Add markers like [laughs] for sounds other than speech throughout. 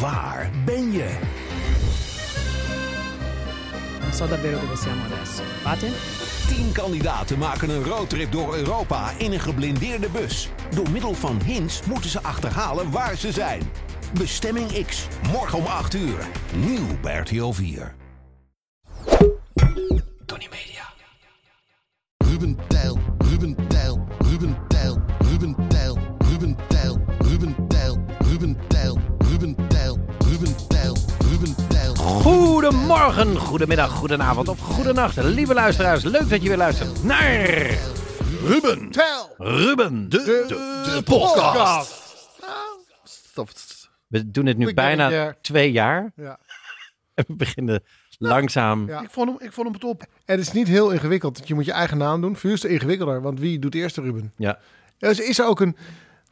Waar ben je? Non so davvero dove siamo adesso. Fate? Tien kandidaten maken een roadtrip door Europa in een geblindeerde bus. Door middel van hints moeten ze achterhalen waar ze zijn. Bestemming X, morgen om 8 uur. Nieuw bij RTL 4. Tony Media. Ruben Tijl, Ruben Tijl, Ruben Tijl, Ruben Tijl, Goedemorgen, goedemiddag, goedenavond of goedenacht. Lieve luisteraars, leuk dat je weer luistert naar Ruben Tijl, Ruben, de, de, de podcast. We doen het nu Ik ben bijna een jaar. twee jaar. Ja. En [laughs] we beginnen langzaam. Ja. Ik vond hem, ik vond hem top. En het is niet heel ingewikkeld. Je moet je eigen naam doen. Is het ingewikkelder, want wie doet eerst de Ruben? Ja. Dus is er ook een,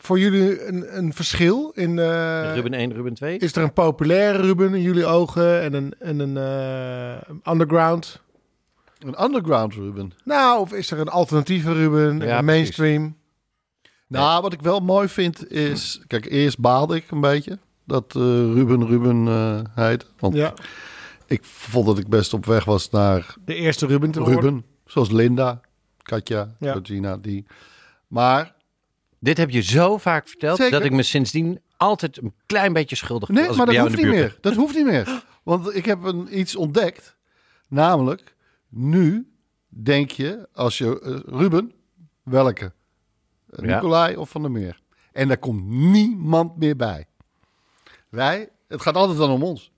voor jullie een, een verschil in... eh, Ruben 1, Ruben 2. Is er een populaire Ruben in jullie ogen en een, en een eh, underground? Een underground Ruben. Nou, of is er een alternatieve Ruben, Ja, een mainstream? Nou, wat ik wel mooi vind is... Kijk, eerst baalde ik een beetje dat eh, Ruben Ruben eh heet. Want Ja, ik vond dat ik best op weg was naar de eerste Ruben te worden. Ruben. Zoals Linda, Katja, Ja. Georgina, die. Maar Dit heb je zo vaak verteld Zeker. dat ik me sindsdien altijd een klein beetje schuldig voel Nee, als maar ik bij dat hoeft niet meer. Dat hoeft niet meer. Want ik heb een, iets ontdekt. Namelijk, nu denk je, als je eh, Ruben, welke? Eh, Ja. Nicolai of Van der Meer? En daar komt niemand meer bij. Wij, het gaat altijd dan om ons.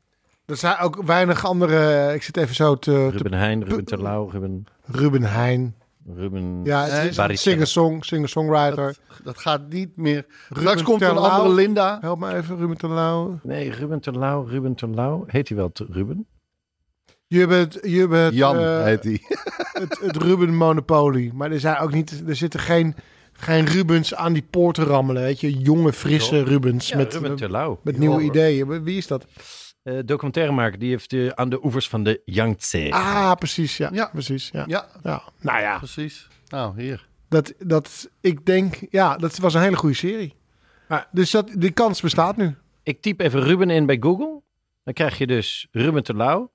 Er zijn ook weinig andere... Ik zit even zo te Ruben Heijn, Ruben Terlouw, Ruben... Ruben Heijn. Ruben... Ja, het is singer-song, singer-songwriter. Dat gaat niet meer. Ruben Straks komt er een andere Linda. Help me even, Ruben Terlouw. Nee, Ruben Terlouw, Ruben Terlouw. Heet hij wel te- Ruben? Je bent, je bent Jan eh, heet die. [laughs] het, het Ruben Monopoly. Maar er zijn ook niet, er zitten geen, geen Rubens aan die poort te rammelen. Weet je, jonge, frisse Rubens Ja, met, Ruben met, nieuwe ideeën. Wie is dat? Eh, documentairemaker, die heeft eh, aan de oevers van de Yangtze. Ah, precies. Ja, Ja. precies. Ja. Ja, Ja. Nou ja, precies. Nou, hier. dat, dat, ik denk, ja, dat was een hele goede serie. Maar- dus dat, die kans bestaat nu. Ik typ even Ruben in bij Google. Dan krijg je dus Ruben Terlouw.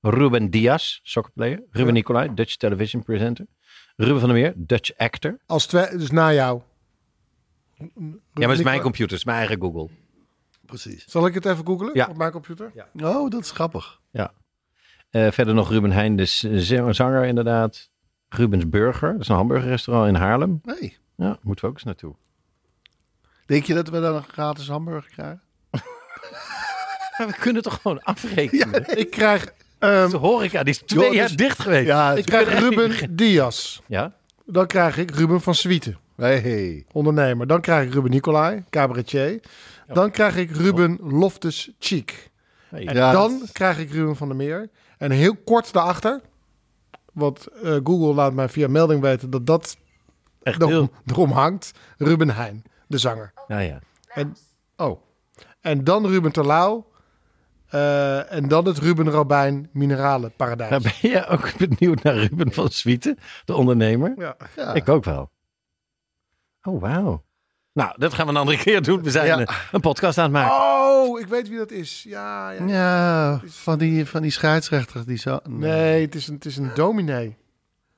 Ruben Diaz, soccerplayer. Ruben Ja. Nicolai, Dutch television presenter. Ruben van der Meer, Dutch actor. Als twee, dus na jou. Ja, maar het is mijn computer, het is mijn eigen Google. Precies. Zal ik het even googlen Ja. op mijn computer? Oh, dat is grappig. Eh, verder nog Ruben Heijn, z- zanger inderdaad. Rubens Burger, dat is een hamburgerrestaurant in Haarlem. Hey, Ja, moeten we ook eens naartoe. denk je dat we dan een gratis hamburger krijgen? [laughs] We kunnen toch gewoon afrekenen? [laughs] Ik krijg, ehm, de horeca, die is twee Joh, jaar dicht geweest. Ja, ik krijg Ruben Diaz. Ja? Dan krijg ik Ruben van Swieten. Hey. ondernemer. Dan krijg ik Ruben Nicolai, cabaretier. Dan krijg ik Ruben Loftus Cheek. Hey. En Ja, dan dat- krijg ik Ruben van der Meer. En heel kort daarachter, want eh, Google laat mij via melding weten dat dat Echt erom, hangt. Ruben Heijn, de zanger. Ja, ja. En, Oh, en dan Ruben Terlouw. eh, en dan het Ruben Robijn Mineralen Paradijs. Nou, ben je ook benieuwd naar Ruben van Swieten, de ondernemer? ja. ja. Ik ook wel. Oh, wauw. Nou, dat gaan we een andere [laughs] keer doen. We zijn Ja. eh, een podcast aan het maken. Oh, ik weet wie dat is. Ja, ja. Ja, van die, van die scheidsrechter die zo... Nee, het is een, het is een dominee.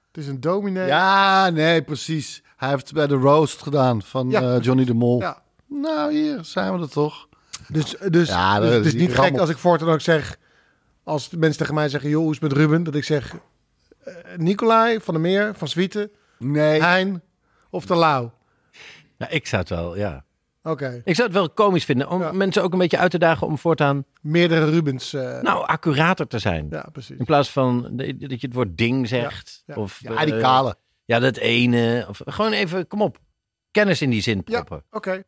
Het is een dominee. Ja, nee, precies. Hij heeft bij de roast gedaan van Ja, eh, Johnny de Mol. Ja. Nou, hier zijn we er toch. Dus, dus, Ja, dus het is niet gek als ik voortaan ook zeg... Als de mensen tegen mij zeggen, joh, hoe is het met Ruben? Dat ik zeg, eh, Nicolai van der Meer, van Zwieten, Nee. Hein of de Lauw. Nou, ik zou het wel, ja. Oké, Ik zou het wel komisch vinden om Ja. mensen ook een beetje uit te dagen om voortaan, meerdere Rubens. eh, nou, accurater te zijn. ja, precies. In plaats van dat je het woord ding zegt. Ja. Of, Ja, die eh, kale. ja, dat ene. Of gewoon even, kom op. kennis in die zin Ja, proppen. oké.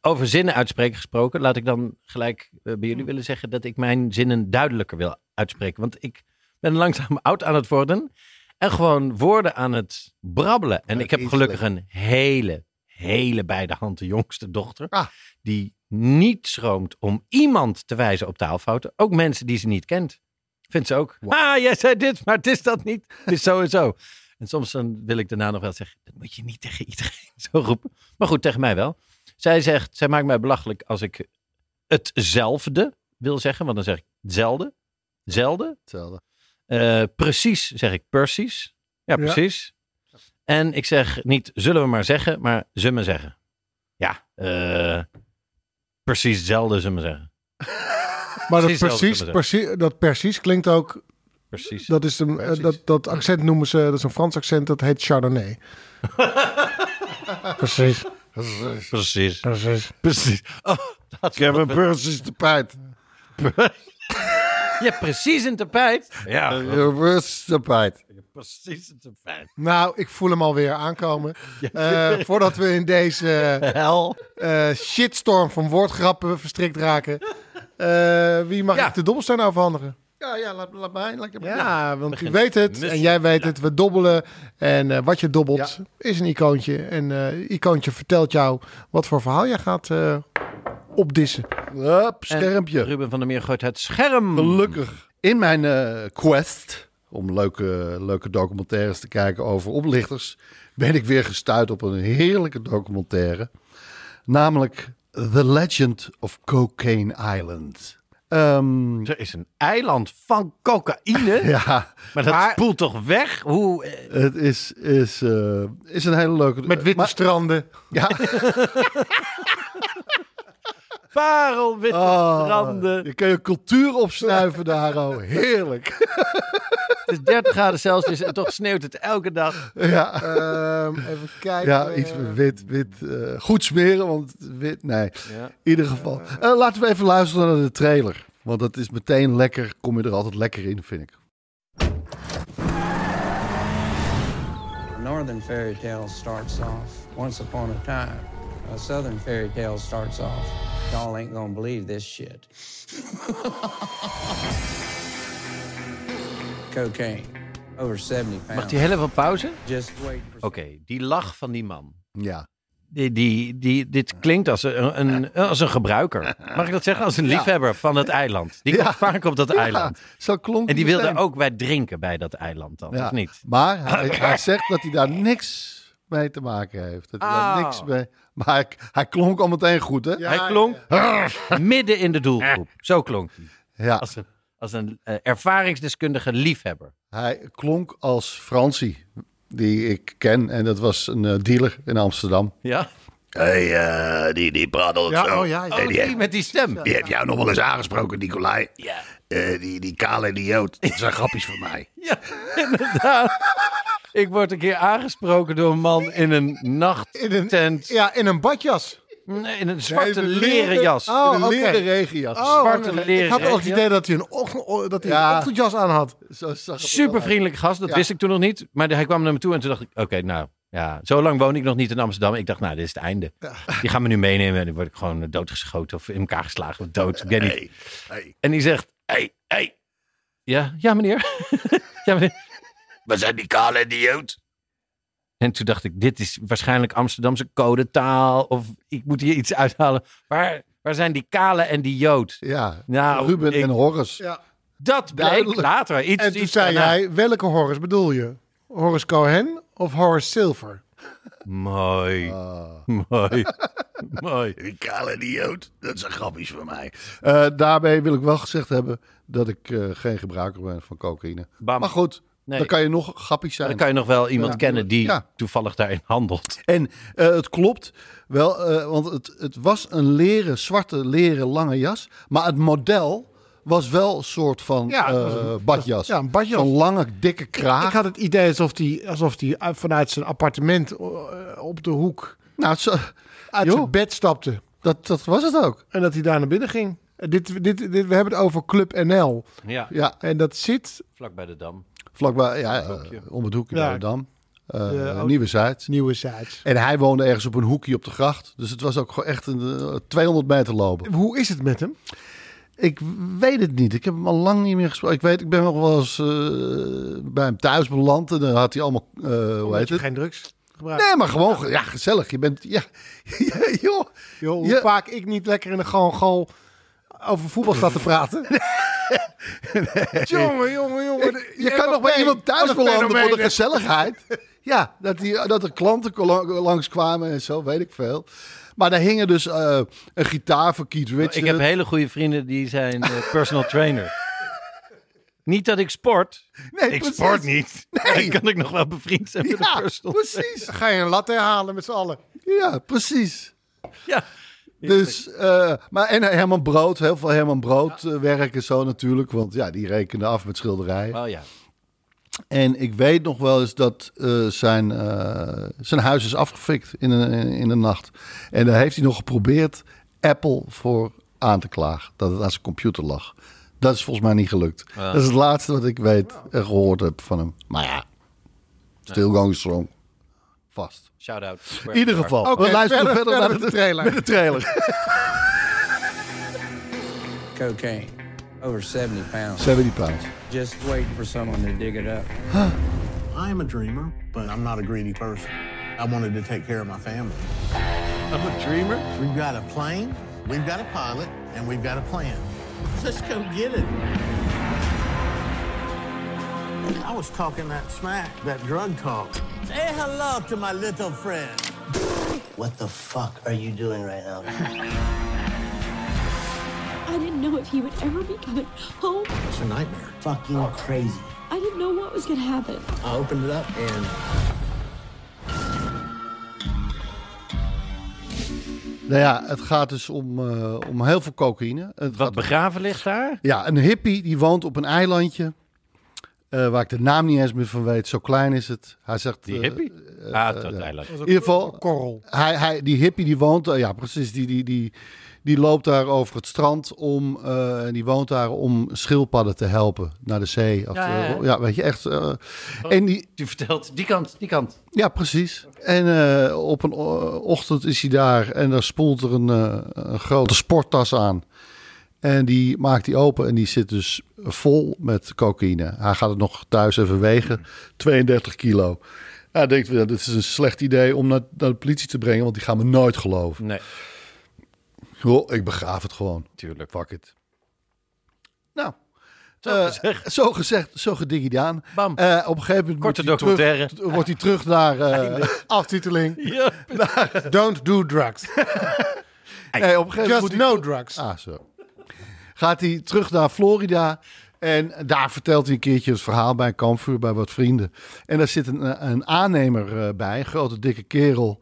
Over zinnen uitspreken gesproken, laat ik dan gelijk eh, bij Hm. jullie willen zeggen dat ik mijn zinnen duidelijker wil uitspreken. Want ik ben langzaam [laughs] oud aan het worden en gewoon woorden aan het brabbelen. En ik heb gelukkig een hele, hele bij de hand de jongste dochter. Ah. Die niet schroomt om iemand te wijzen op taalfouten. Ook mensen die ze niet kent. Vindt ze ook. Ah, jij zei dit, maar het is dat niet. Het is zo en zo. En soms dan wil ik daarna nog wel zeggen, dat moet je niet tegen iedereen zo roepen. Maar goed, tegen mij wel. Zij zegt, zij maakt mij belachelijk als ik hetzelfde wil zeggen. Want dan zeg ik. Zelden. Hetzelfde. Eh, precies zeg ik precies. Ja. precies. En ik zeg niet zullen we maar zeggen, maar ze me zeggen. Ja, eh, precies hetzelfde ze me zeggen. [laughs] Maar dat Precies precies, precies, dat precies klinkt ook... Precies. Dat, is een, eh, Precies. dat, dat accent noemen ze... Dat is een Frans accent, dat heet Chardonnay. [laughs] precies. Precies. Precies. Precies. Oh, dat Ik heb een precies [laughs] tapijt. Je hebt precies een tapijt. Ja, heb een precies tapijt. precies een tapijt. Nou, ik voel hem alweer aankomen. Eh, voordat we in deze [laughs] Hel. eh, shitstorm van woordgrappen verstrikt raken. eh, wie mag Ja. ik de dobbelsteen overhandigen? Ja, ja, laat, laat mij. Laat ik Ja, want Begin. u weet het en jij weet het. We dobbelen en eh, wat je dobbelt Ja. is een icoontje. En eh icoontje vertelt jou wat voor verhaal jij gaat eh, opdissen. Hup, schermpje. Ruben van der Meer gooit het scherm. Gelukkig. In mijn eh, quest om leuke, leuke documentaires te kijken over oplichters, ben ik weer gestuurd op een heerlijke documentaire. Namelijk The Legend of Cocaine Island. Ehm, Er is een eiland van cocaïne. [laughs] ja, Maar dat Maar- spoelt toch weg? Hoe... eh, het is, is, eh, is een hele leuke... Met witte maar- stranden. Ja, [laughs] Parelwitte Ah, stranden. je kan je cultuur opsnuiven daar, oh. Heerlijk. Het is 30 graden Celsius en toch sneeuwt het elke dag. ja. Ehm, even kijken. Ja, iets met wit. wit eh, goed smeren, want wit, nee. Ja. In ieder geval. Eh, laten we even luisteren naar de trailer. Want dat is meteen lekker, kom je er altijd lekker in, vind ik. Northern fairy tale starts off once upon a time. A southern fairy tale starts off. Y'all ain't gonna believe this shit. [laughs] Cocaine. Over 70 Mag pounds. die heel even pauze? Just wait for Oké, die lach van die man. Ja. Die, die, die, dit klinkt als een, een, als een gebruiker. Mag ik dat zeggen? Als een liefhebber van het eiland. Die komt Ja. vaak op dat eiland. Ja, zo klonk En die wilde meteen. ook bij drinken bij dat eiland dan, Ja. of niet? Maar hij, hij zegt dat hij daar niks mee te maken heeft. Dat hij daar Ah. niks mee... [laughs] Maar hij, hij klonk al meteen goed, hè? hij klonk [laughs] midden in de doelgroep. Zo klonk hij. Ja. Als een, als een eh, ervaringsdeskundige liefhebber. Hij klonk als Francie, die ik ken. En dat was een eh, dealer in Amsterdam. Ja? Hey, eh, die, die praat altijd Ja, zo. oh ja, ja. Oh, die met die stem. Die heb jou nog wel eens aangesproken, Nicolai. Ja. Eh, die, die kale en die jood. Dat zijn [laughs] grapjes van mij. Ja, inderdaad. Ik word een keer aangesproken door een man in een In een, ja, in een badjas. Nee, in een zwarte Nee, leren leren- jas. Oh, in een oké. leren regenjas. Oh, Zwarte leren ik had al het idee dat hij een, ochtend, dat hij Ja. een ochtendjas aan had. Zo zag het er Super vriendelijke gast, dat Ja. wist ik toen nog niet. Maar hij kwam naar me toe en toen dacht ik, oké, nou, ja, zo lang woon ik nog niet in Amsterdam. Ik dacht, nou, dit is het einde. Die gaan me nu meenemen en dan word ik gewoon doodgeschoten of in elkaar geslagen of dood. Ik weet niet. Hey, hey. En die zegt, Hey, hey. ja, ja meneer. [laughs] ja meneer. Waar zijn die kale en die jood? En toen dacht ik, dit is waarschijnlijk Amsterdamse codetaal. Of ik moet hier iets uithalen. Waar, waar zijn die kale en die jood? Ja, Nou, Ruben ik- en Horace. Ja. Dat bleek Duidelijk. later. Iets, En toen iets zei daarna. jij, welke Horace bedoel je? Horace Cohen of Horace Silver? Mooi, Ah. [laughs] mooi, mooi. [laughs] Die kale en die jood. Dat zijn grapjes van mij. Eh, daarbij wil ik wel gezegd hebben dat ik eh, geen gebruiker ben van cocaïne. Bam. Maar goed, Nee. dan kan je nog grappig zijn. Dan kan je nog wel iemand Ja. kennen die Ja. toevallig daarin handelt. En eh, het klopt wel, eh, want het, het was een leren, zwarte leren lange jas. Maar het model was wel een soort van Ja, eh, badjas. ja, een badjas. Lange, dikke kraag. Ik had het idee alsof hij alsof die uit- vanuit zijn appartement op de hoek Nou, zo, uit Joh. zijn bed stapte. dat, dat was het ook. En dat hij daar naar binnen ging. Dit, dit, dit, we hebben het over Club NL. Ja, Ja, En dat zit... vlak bij de dam. Vlakbij, ja, eh, hoekje. om het hoekje Ja. bij de Dam. eh, De- Nieuwe Zuid. Nieuwe Zuid. En hij woonde ergens op een hoekje op de gracht. Dus het was ook gewoon echt een eh, 200 meter lopen. Hoe is het met hem? Ik weet het niet. Ik heb hem al lang niet meer gesproken. Ik weet, ik ben nog wel eens eh, bij hem thuis beland. En dan had hij allemaal, eh hoe heet je het? geen drugs gebruikt. Nee, maar gewoon, ge- ja, gezellig. Je bent, ja, [laughs] ja joh. Joh, hoe Ja. vaak ik niet lekker in de gewoon gal over voetbal sta te praten. [laughs] Jongen, jongen, jongen. Je kan nog bij iemand thuis belanden voor de gezelligheid. [laughs] Ja, dat, die, dat er klanten langskwamen en zo, weet ik veel. Maar daar hingen dus eh, een gitaar voor Keith Richards. Ik heb hele goede vrienden die zijn eh, personal trainer. Niet dat ik sport. Nee, ik precies. sport niet. Nee. Dan kan ik nog wel bevriend zijn met Ja, een personal precies. Dan ga je een latte halen met z'n allen. Ja, precies. Ja. Dus, eh, maar en Herman Brood, heel veel Herman Brood eh, werk en zo natuurlijk. Want ja, die rekenen af met schilderijen. Oh ja. En ik weet nog wel eens dat eh, zijn, zijn huis is afgefikt in de, in de nacht. En daar heeft hij nog geprobeerd Apple voor aan te klagen. Dat het aan zijn computer lag. Dat is volgens mij niet gelukt. Dat is het laatste wat ik weet en gehoord heb van hem. Maar ja, still going strong. Vast. Shout out. In ieder geval, Oké, we luisteren verder- verder, verder naar met de trailer. Met de trailer. [laughs] Cocaine. Over 70 pounds. 70 pounds. Just waiting for someone to dig it up. I am a dreamer, but I'm not a greedy person. I wanted to take care of my family. I'm a dreamer. We've got a plane, we've got a pilot, and we've got a plan. Let's go get it. I was talking that smack, that drug talk. Say hello to my little friend. What the fuck are you doing right now? I didn't know if he would ever be coming home. It's a nightmare. Fucking crazy. I didn't know what was gonna happen. I opened it up and Nou ja, het gaat dus om, eh, om heel veel cocaïne. Het Wat begraven ligt daar? Ja, een hippie die woont op een eilandje. Eh, waar ik de naam niet eens meer van weet. Zo klein is het. Hij zegt. Die eh, hippie? eh, ah, dat ja. In ieder geval, Korrel. hij, hij, die hippie die woont, ja precies, die, die, die, die loopt daar over het strand om, eh, en die woont daar om schildpadden te helpen naar de zee. Of, Ja, ja, ja. ja, weet je, echt. eh, en die, Die vertelt, die kant, die kant. ja, precies. En eh, op een ochtend is hij daar en daar spoelt er een, eh, een grote sporttas aan. En die maakt hij open en die zit dus vol met cocaïne. Hij gaat het nog thuis even wegen. 32 kilo. Hij denkt, dit is een slecht idee om naar, naar de politie te brengen, want die gaan me nooit geloven. Nee, Joh, ik begraaf het gewoon. tuurlijk. Fuck it. Nou, Zo eh, gezegd. zo gezegd, zo gedaan. Bam. Eh, op een gegeven moment Korte wordt hij documentaire. terug, wordt hij terug naar... eh, Aftiteling. [laughs] Don't do drugs. [laughs] nee, op een gegeven moment Just moet hij no drugs. Ah, zo. Gaat hij terug naar Florida. En daar vertelt hij een keertje het verhaal bij een kampvuur bij wat vrienden. En daar zit een, een aannemer eh, bij, een grote dikke kerel.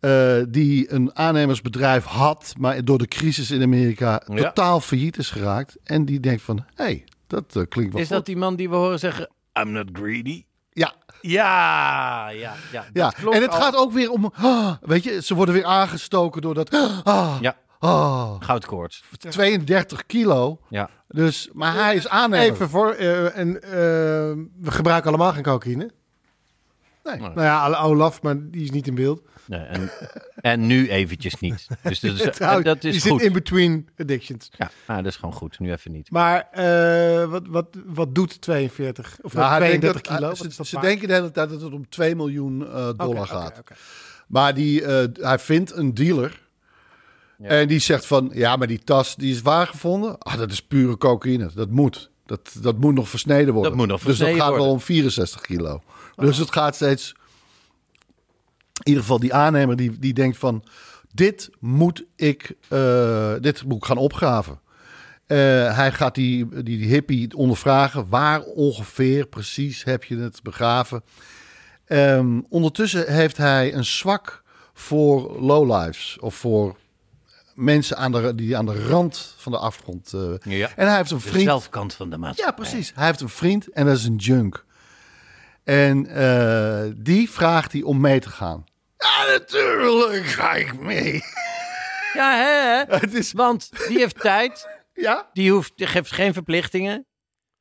eh, die een aannemersbedrijf had, maar door de crisis in Amerika Ja. totaal failliet is geraakt. En die denkt van, hé, hey, dat eh, klinkt wel Is goed. dat die man die we horen zeggen, I'm not greedy? Ja, Ja, ja, ja. ja. En het al- gaat ook weer om, ah, [gasps] weet je, ze worden weer aangestoken door dat, [gasps] ah, Ja, ah, goudkoorts. 32 kilo. Ja. Dus, maar hij is aannemer. Even voor, eh, en, eh, we gebruiken allemaal geen cocaïne. Nee. Nou ja, Olaf, maar die is niet in beeld. Nee, en, [laughs] en nu eventjes niet. Dus dat is, Trouwens, [laughs] dat die is zit goed. in between addictions. Ja, nou, dat is gewoon goed. Nu even niet. Maar eh, wat, wat, wat doet 42 of Nou, hij denkt 32 dat- kilo? is ze dat denken de hele tijd dat het om 2 miljoen eh, dollar gaat. oké. Maar die, eh, hij vindt een dealer. En die zegt van, ja, maar die tas die is waar gevonden. Ah, dat is pure cocaïne. Dat moet. Dat, dat moet nog versneden worden. Dat moet nog dus dat versneden gaat wel om 64 kilo. Dus het gaat steeds... In ieder geval die aannemer die, die denkt van... Dit moet ik, eh, dit moet ik gaan opgraven. Eh, hij gaat die, die, die hippie ondervragen. Waar ongeveer precies heb je het begraven? Ehm, ondertussen heeft hij een zwak voor lowlifes. Of voor mensen aan de, die aan de rand van de afgrond... eh, Ja. En hij heeft een De vriend... zelfkant van de maatschappij. Ja, precies. Hij heeft een vriend en dat is een junk. En eh, die vraagt hij om mee te gaan. Ja, natuurlijk ga ik mee. Ja, hè? [laughs] Het is, Want die heeft tijd. ja? Die, hoeft, die geeft geen verplichtingen.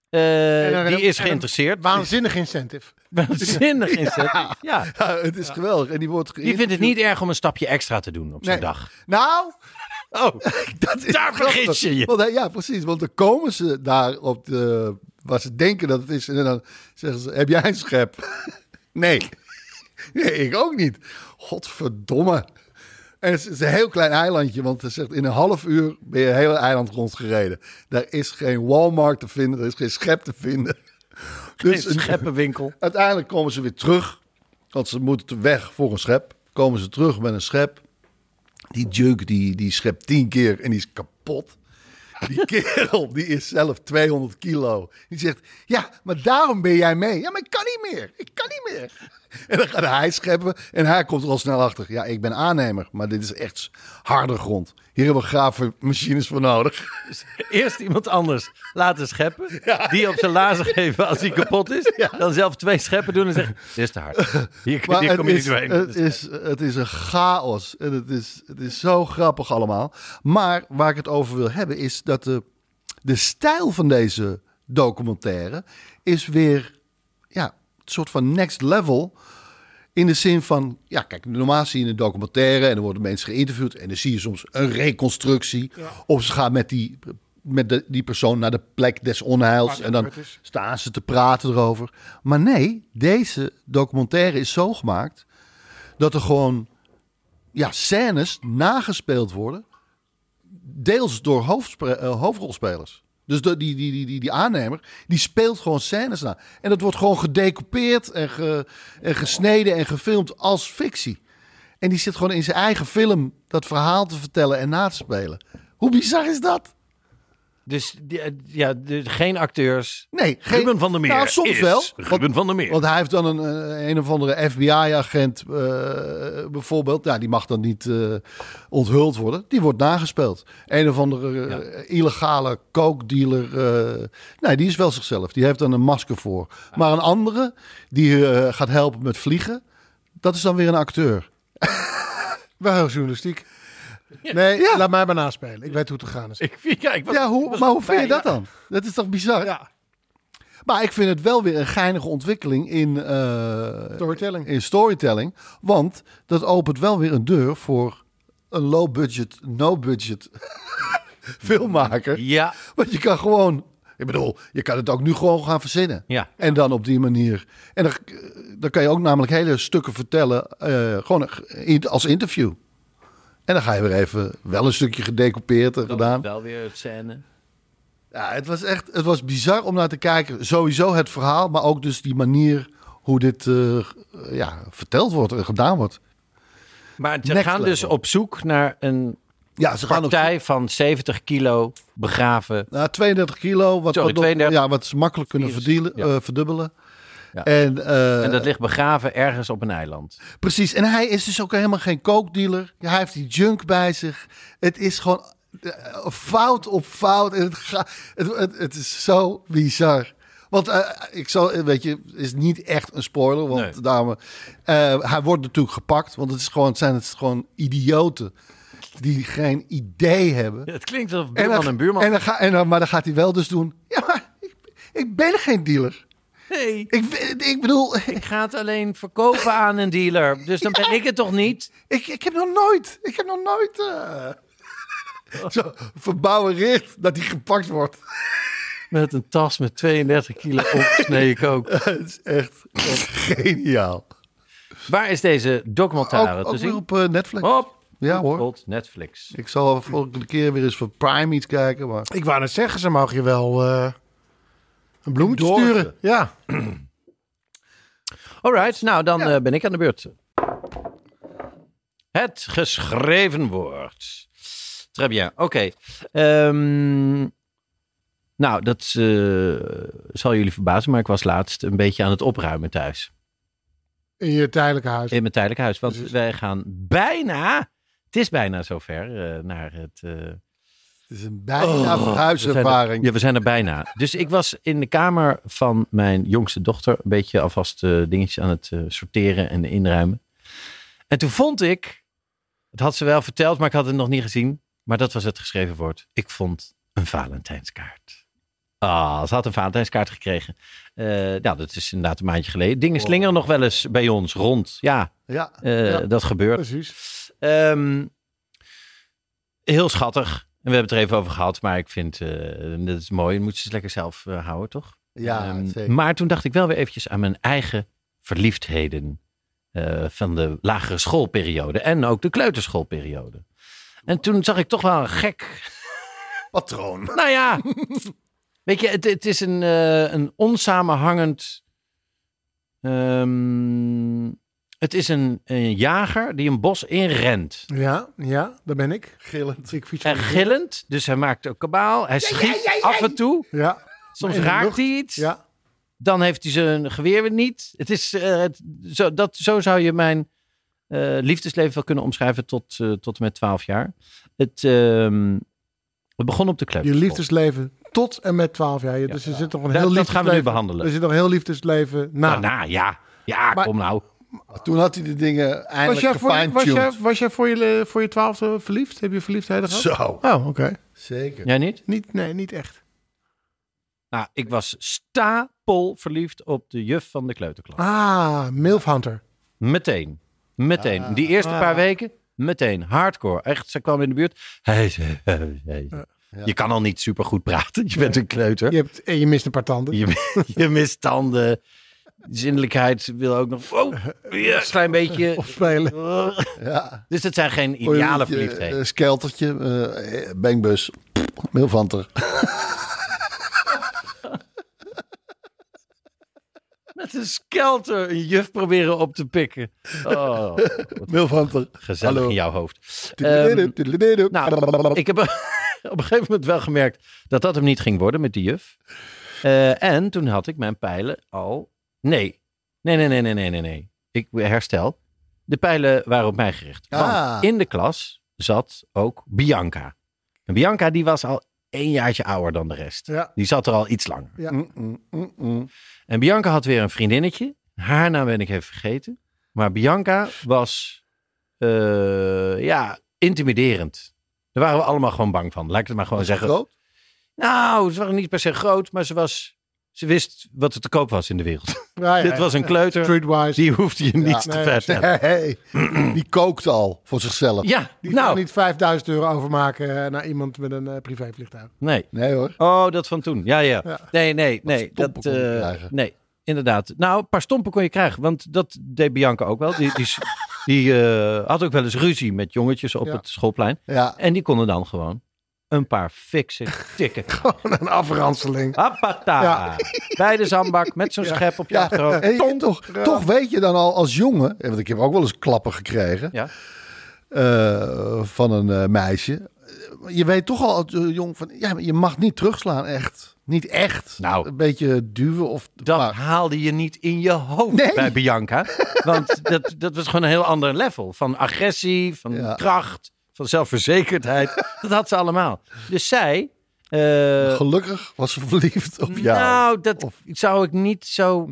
En eh die is en geïnteresseerd. Waanzinnig incentive. [laughs] Waanzinnig inzet. Ja. Ja, het is geweldig. En die wordt Die vindt het niet erg om een stapje extra te doen op zijn Nee. dag. Nou, Oh, [laughs] dat is Daar vergis grappig. je je. Want, hij- ja, precies. Want dan komen ze daar op de... Waar ze denken dat het is. En dan zeggen ze, heb jij een schep? [laughs] nee. Nee, ik ook niet. Godverdomme. En het is een heel klein eilandje, want hij zegt in een half uur ben je het hele eiland rondgereden. Daar is geen Walmart te vinden, er is geen schep te vinden. [laughs] Dus een scheppenwinkel. uiteindelijk komen ze weer terug, want ze moeten weg voor een schep. Komen ze terug met een schep. Die junk die, die schept tien keer en die is kapot. Die [laughs] kerel, die is zelf 200 kilo. Die zegt, ja, maar daarom ben jij mee. Ja, maar ik kan niet meer. Ik kan niet meer. [laughs] En dan gaat hij scheppen en hij komt er al snel achter. Ja, ik ben aannemer, maar dit is echt harde grond. Hier hebben we graafmachines voor nodig. Eerst iemand anders laten scheppen. Die op zijn lazen geven als hij kapot is. Dan zelf twee scheppen doen en zeggen: Dit is te hard. Hier, Maar hier het kom je niet doorheen. het, is, het is een chaos. En het is, het is zo grappig allemaal. Maar waar ik het over wil hebben is dat de, de stijl van deze documentaire is weer soort van next level. In de zin van, ja, kijk, normaal zie je een documentaire en er worden mensen geïnterviewd en dan zie je soms een reconstructie. Of ze gaan met die, met de, die persoon naar de plek des onheils en dan staan ze te praten erover. Maar nee, deze documentaire is zo gemaakt dat er gewoon ja, scènes nagespeeld worden, deels door hoofdspre- eh, hoofdrolspelers. Dus die, die, die, die, die aannemer, die speelt gewoon scènes na. En dat wordt gewoon gedecoupeerd en, ge, en gesneden en gefilmd als fictie. En die zit gewoon in zijn eigen film dat verhaal te vertellen en na te spelen. Hoe bizar is dat? Dus eh, ja, geen acteurs. Nee, geen, Ruben van der Meer. Nou, soms is wel. Ruben van der Meer. Want hij heeft dan een, eh, een of andere FBI-agent eh, bijvoorbeeld. Ja, die mag dan niet onthuld worden. Die wordt nagespeeld. Een of andere illegale coke-dealer. nee, die is wel zichzelf. Die heeft dan een masker voor. Maar een andere, die gaat helpen met vliegen. Dat is dan weer een acteur. [laughs] Heel journalistiek. Nee, laat mij maar naspelen. Ik weet hoe het te gaan is. ik, ja, ik was, Ja, hoe, was maar hoe vind je dat dan? Dat is toch bizar? Ja, Maar ik vind het wel weer een geinige ontwikkeling in, eh, storytelling. in storytelling. Want dat opent wel weer een deur voor een low budget, no budget [laughs] filmmaker. Ja, Want je kan gewoon, ik bedoel, je kan het ook nu gewoon gaan verzinnen. ja. En dan op die manier. En dan, dan kan je ook namelijk hele stukken vertellen, eh, gewoon als interview. En dan ga je weer even wel een stukje gedecoupeerd en gedaan. Wel weer het scène. Ja, het was echt, het was bizar om naar te kijken. Sowieso het verhaal, maar ook dus die manier hoe dit eh, ja, verteld wordt en gedaan wordt. Maar ze Next gaan dus op zoek naar een Ja, ze gaan ook partij van 70 kilo begraven. Nou, 32 kilo, wat, Sorry, wat, nog- 32. ja, wat ze makkelijk kunnen Virus, verdielen, ja. eh, verdubbelen. Ja. En, eh, En dat ligt begraven ergens op een eiland. Precies, en hij is dus ook helemaal geen kookdealer. Hij heeft die junk bij zich. Het is gewoon eh, fout op fout. En het, ga, het, het, het is zo bizar. Want eh, ik zal, weet je, is niet echt een spoiler. Want Nee. daarom, eh, hij wordt natuurlijk gepakt. Want het, is gewoon, zijn het gewoon idioten die geen idee hebben. Ja, het klinkt alsof En buurman dan- en buurman. En dan ga, en dan, maar dan gaat hij wel dus doen. Ja, maar ik, ik ben geen dealer. Nee, Ik, ik bedoel, [laughs] ik ga het alleen verkopen aan een dealer. Dus dan ben ik het toch niet? Ik, ik heb nog nooit, ik heb nog nooit eh, zo verbouwereerd dat hij gepakt wordt. Met een tas met 32 kilo opgesneden [laughs] kook. Het is echt, echt geniaal. Waar is deze documentaire Ook, te ook zien? op eh, Netflix. Op. Ja hoor. Netflix. Ik zal volgende keer weer eens voor Prime iets kijken. Maar... Ik wou net zeggen, ze mogen je wel eh, een bloemetje Dorpen. sturen. Ja. [clears throat] Alright, nou dan eh, ben ik aan de beurt. Het geschreven woord. Très bien, oké. Ehm, nou, dat eh, zal jullie verbazen, maar ik was laatst een beetje aan het opruimen thuis. In je tijdelijke huis. In mijn tijdelijk huis. Want Precies. wij gaan bijna, het is bijna zover, eh, naar het... Het is een bijna Oh, we verhuiservaring. er- Ja, we zijn er bijna. Dus ik was in de kamer van mijn jongste dochter een beetje alvast eh, dingetjes aan het eh, sorteren en inruimen. En toen vond ik, het had ze wel verteld, maar ik had het nog niet gezien. Maar dat was het geschreven woord. Ik vond een Valentijnskaart. Ah, ze had een Valentijnskaart gekregen. Eh, nou, dat is inderdaad een maandje geleden. Dingen slingeren nog wel eens bij ons rond. Ja, Ja. Ja. dat gebeurt. Precies. Ehm, heel schattig. En we hebben het er even over gehad, maar ik vind eh dat is mooi. Je moet ze eens lekker zelf eh, houden, toch? Ja, Ehm, zeker. maar toen dacht ik wel weer eventjes aan mijn eigen verliefdheden eh, van de lagere schoolperiode en ook de kleuterschoolperiode. En toen zag ik toch wel een gek [laughs] Patroon. nou ja, weet je, het, het is een, een onsamenhangend. ehm, het is een, een jager die een bos inrent. Ja, ja, daar ben ik. Gillend. Ik fiets En gillend, dus hij maakt ook kabaal. Hij schiet af en toe. Ja, Soms in de raakt lucht. hij iets. ja. Dan heeft hij zijn geweer weer niet. Het is, eh, het, zo, dat, zo zou je mijn eh, liefdesleven wel kunnen omschrijven tot, eh, tot en met 12 jaar. Het, ehm, het begon op de Je kleuterschool. liefdesleven tot en met 12 jaar. Ja, Dus er zit nog een Dat- heel dat gaan we nu liefdesleven- behandelen. Er zit nog een heel liefdesleven na. Daarna, ja. Ja, Maar- kom nou. Toen had hij de dingen eindelijk voor, was, jij, gefine-tuned. was jij voor je, voor je twaalfde verliefd? Heb je verliefdheden gehad? Zo. Oh, oké. Zeker. Jij niet? Niet, nee, niet echt. Nou, ik was stapel verliefd op de juf van de kleuterklas. Ah, Milf Hunter. Meteen. Meteen. Ah. Die eerste Ah. paar weken, meteen. Hardcore. Echt, ze kwam in de buurt. Hey, hey, hey, hey. Je kan al niet super goed praten. Je bent een kleuter. Je, hebt, en je mist een paar tanden. Je, [laughs] je mist tanden. Zinnelijkheid wil ook nog. Oh, ja, een klein beetje. Of [laughs] spelen. [laughs] Ja. Dus dat zijn geen ideale een verliefdheden. eh, skeltertje, eh, bangbus, milfanter. [laughs] Met een skelter een juf proberen op te pikken. Oh, milfanter. gezellig Hallo. in jouw hoofd. Ehm, Nou, ik heb op een gegeven moment wel gemerkt dat dat hem niet ging worden met die juf. Eh, en toen had ik mijn pijlen al. Nee. Nee, nee, nee, nee, nee, nee, nee. Ik herstel. De pijlen waren op mij gericht. Want Ah. in de klas zat ook Bianca. En Bianca die was al één jaartje ouder dan de rest. Ja. Die zat er al iets langer. Ja. Mm, mm, mm, mm. En Bianca had weer een vriendinnetje. Haar naam ben ik even vergeten. Maar Bianca was, eh, ja, intimiderend. Daar waren we allemaal gewoon bang van. Laat ik het maar gewoon zeggen. Groot? Nou, ze waren niet per se groot, maar ze was... Ze wist wat er te koop was in de wereld. [laughs] Ja, ja, Dit was een kleuter. Streetwise. Die hoefde je niet te nee, [clears throat] die kookt al voor zichzelf. Ja, Die nou, nou. niet 5000 euro overmaken eh, naar iemand met een eh, privévliegtuig. nee. Nee hoor. Oh, dat van toen. Ja, ja. Nee, nee, nee. Dat, eh, nee, inderdaad. Nou, een paar stompen kon je krijgen. Want dat deed Bianca ook wel. Die, die, die had ook wel eens ruzie met jongetjes op Ja. het schoolplein. Ja. En die konden dan gewoon een paar fikse tikken. [laughs] Gewoon een afranseling. Appata. Ja. Bij de zandbak met zo'n Ja. schep op je Ja, achterhoofd. en je- toch, toch weet je dan al als jongen, want ik heb ook wel eens klappen gekregen Ja. eh, van een eh, meisje. Je weet toch al als eh, jong van, ja, je mag niet terugslaan, echt. Niet echt. Nou. Een beetje duwen of... Dat maar- haalde je niet in je hoofd Nee. bij Bianca. [laughs] Want dat, dat was gewoon een heel ander level. Van agressie, van Ja. kracht, van zelfverzekerdheid. [laughs] dat had ze allemaal. Dus zij... eh, Gelukkig was ze verliefd op jou. Nou, dat Of- zou ik niet zo...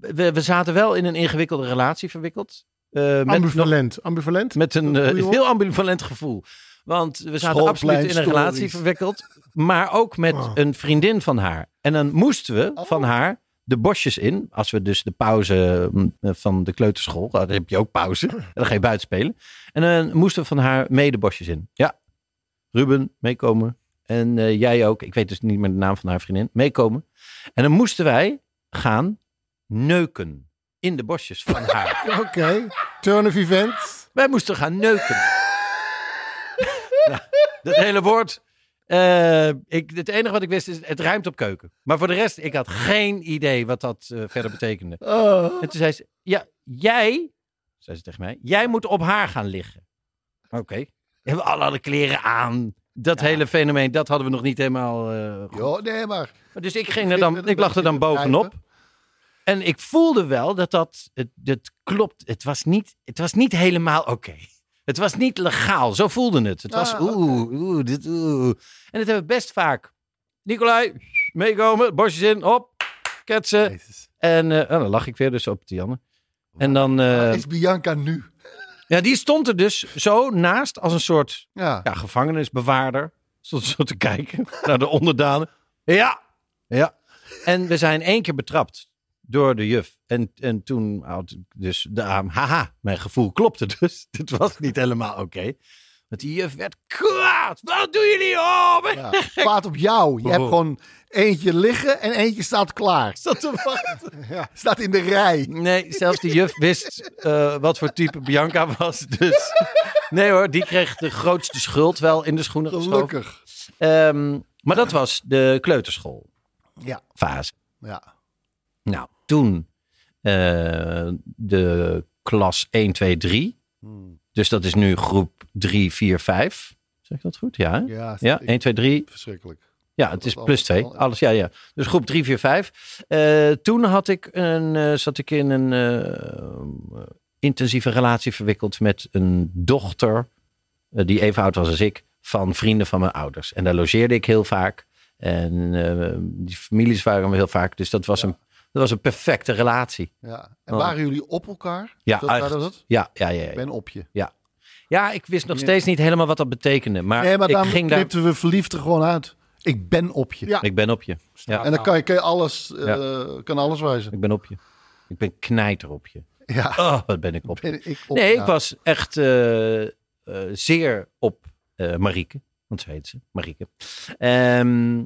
We, we zaten wel in een ingewikkelde relatie verwikkeld. Eh, met, Ambivalent. Ambivalent? met een eh, heel ambivalent gevoel. Want we zaten absoluut in een relatie verwikkeld. Maar ook met Oh. een vriendin van haar. En dan moesten we Oh. van haar de bosjes in. Als we dus de pauze mm, van de kleuterschool. Dan heb je ook pauze. En dan ga je buiten spelen. En dan moesten we van haar mee de bosjes in. Ja, Ruben, meekomen. En eh, jij ook. Ik weet dus niet meer de naam van haar vriendin. Meekomen. En dan moesten wij gaan neuken. In de bosjes van haar. [laughs] Oké. Turn of event. Wij moesten gaan neuken. nou, dat hele woord. Eh, ik, het enige wat ik wist is, het ruimt op keuken. Maar voor de rest, ik had geen idee wat dat eh, verder betekende. [laughs] Oh. En toen zei ze, ja, jij, zei ze tegen mij, jij moet op haar gaan liggen. Oké. We hebben alle, alle kleren aan. Dat hele fenomeen, dat hadden we nog niet helemaal eh, goed. Jo, nee, maar... Dus ik, ging er dan, ik lag er dan bovenop. En ik voelde wel dat dat, het, het klopt. Het was niet, het was niet helemaal oké. Het was niet legaal. Zo voelde het. Het was Ah, oeh, oeh, dit, oeh. En dat hebben we best vaak. Nicolai, meekomen, bosjes in, hop, ketsen. Jezus. En eh, oh, dan lag ik weer dus op Tianne. En dan, Waar is Bianca nu? ja, die stond er dus zo naast als een soort Ja. ja, gevangenisbewaarder. Stond zo te kijken [laughs] naar de onderdanen. Ja, ja. En we zijn één keer betrapt door de juf. En, en toen had ik dus de arm, haha, mijn gevoel klopte dus. [laughs] Dit was niet helemaal oké. Want die juf werd kwaad. Wat doen jullie op? Ja, kwaad op jou. Je hebt Oh. gewoon eentje liggen en eentje staat klaar. [laughs] Zat te wachten. [laughs] Staat in de rij. Nee, zelfs de juf wist eh, wat voor type Bianca was. Dus nee hoor, die kreeg de grootste schuld wel in de schoenen. Gelukkig. Ehm, maar dat was de kleuterschool Ja. fase. Ja. Nou, toen eh, de klas 1, 2, 3. Hmm. Dus dat is nu groep 3, 4, 5. Zeg ik dat goed? Ja, hè? Ja, ja ik- 1, 2, 3. Verschrikkelijk. Ja, het is plus alles- 2. Alles, ja, ja. Dus groep 3, 4, 5. Eh, toen had ik een, eh, zat ik in een eh, intensieve relatie verwikkeld met een dochter. die even oud was als ik. Van vrienden van mijn ouders. En daar logeerde ik heel vaak. En die families waren we heel vaak. Dus dat was, een, dat was een perfecte relatie. Ja. En Oh. waren jullie op elkaar? Ja, dat, echt. dat? Ja, ja, ja. ja. Ik ben op je. Ja. ja, ik wist nog steeds niet helemaal wat dat betekende. Maar, nee, maar ik dan ging daar... knipten we verliefd er gewoon uit. Ik ben op je. Ja. Ik ben op je. Ja, En dan kan je, kan je alles, eh, kan alles wijzen. ik ben op je. Ik ben knijter op je. Ja. Oh, wat ben ik op. Ben ik op Nee, ik was echt eh, eh, zeer op eh Marieke. Want zo heet ze, Marieke. Ehm,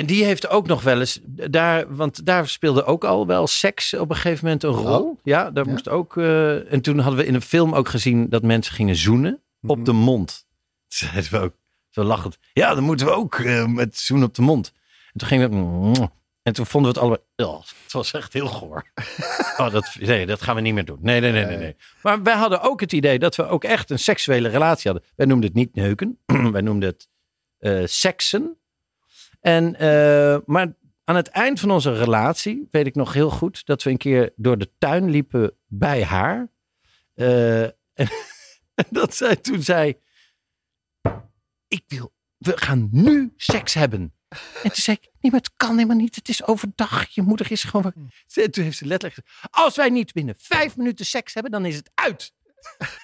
en die heeft ook nog wel eens, daar, want daar speelde ook al wel seks op een gegeven moment een rol. Oh. Ja, daar moest ook. eh, en toen hadden we in een film ook gezien dat mensen gingen zoenen Mhm. op de mond. Toen zeiden we ook zo lachend. Ja, dan moeten we ook eh, met zoenen op de mond. En toen gingen we. En toen vonden we het allebei. Oh, het was echt heel goor. [laughs] Oh, dat, nee, dat gaan we niet meer doen. Nee, nee, nee, nee, nee. Maar wij hadden ook het idee dat we ook echt een seksuele relatie hadden. Wij noemden het niet neuken. [clears throat] wij noemden het eh, seksen. En, eh, maar aan het eind van onze relatie weet ik nog heel goed dat we een keer door de tuin liepen bij haar. Eh, en, [laughs] en dat zij toen zei: Ik wil, we gaan nu seks hebben. En toen zei ik, nee, maar het kan helemaal niet. Het is overdag. Je moeder is gewoon... wakker." Ze- Toen heeft ze letterlijk gezegd, als wij niet binnen vijf minuten seks hebben, dan is het uit. [laughs]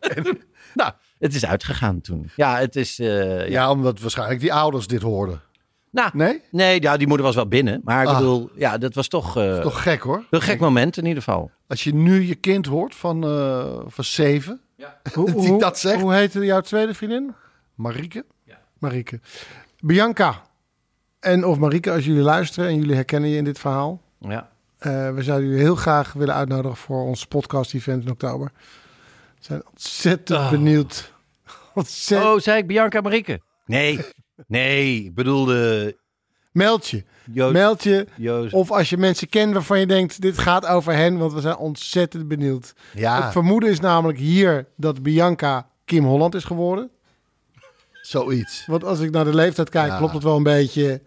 En nou, het is uitgegaan toen. Ja, het is... eh, ja. Ja, omdat waarschijnlijk die ouders dit hoorden. Nou, Nee? nee, ja, die moeder was wel binnen. Maar ik Ah. bedoel, ja, dat was toch, eh, Toch gek hoor. een gek moment in ieder geval. Als je nu je kind hoort van, eh, van zeven, [laughs] Hoe, die hoe, dat zegt. hoe heette jouw tweede vriendin? Marieke. Marieke. Bianca. En of Marieke, als jullie luisteren en jullie herkennen je in dit verhaal. Ja. eh, we zouden jullie heel graag willen uitnodigen voor ons podcast-event in oktober. We zijn ontzettend [laughs] Oh. benieuwd. Ontzettend. Oh, zei ik Bianca Marieke? Nee, nee, ik bedoelde Meld je. Meld je. Of als je mensen kent waarvan je denkt, dit gaat over hen. Want we zijn ontzettend benieuwd. Ja, Het vermoeden is namelijk hier dat Bianca Kim Holland is geworden. zoiets. Want als ik naar de leeftijd kijk, Ja. klopt het wel een beetje.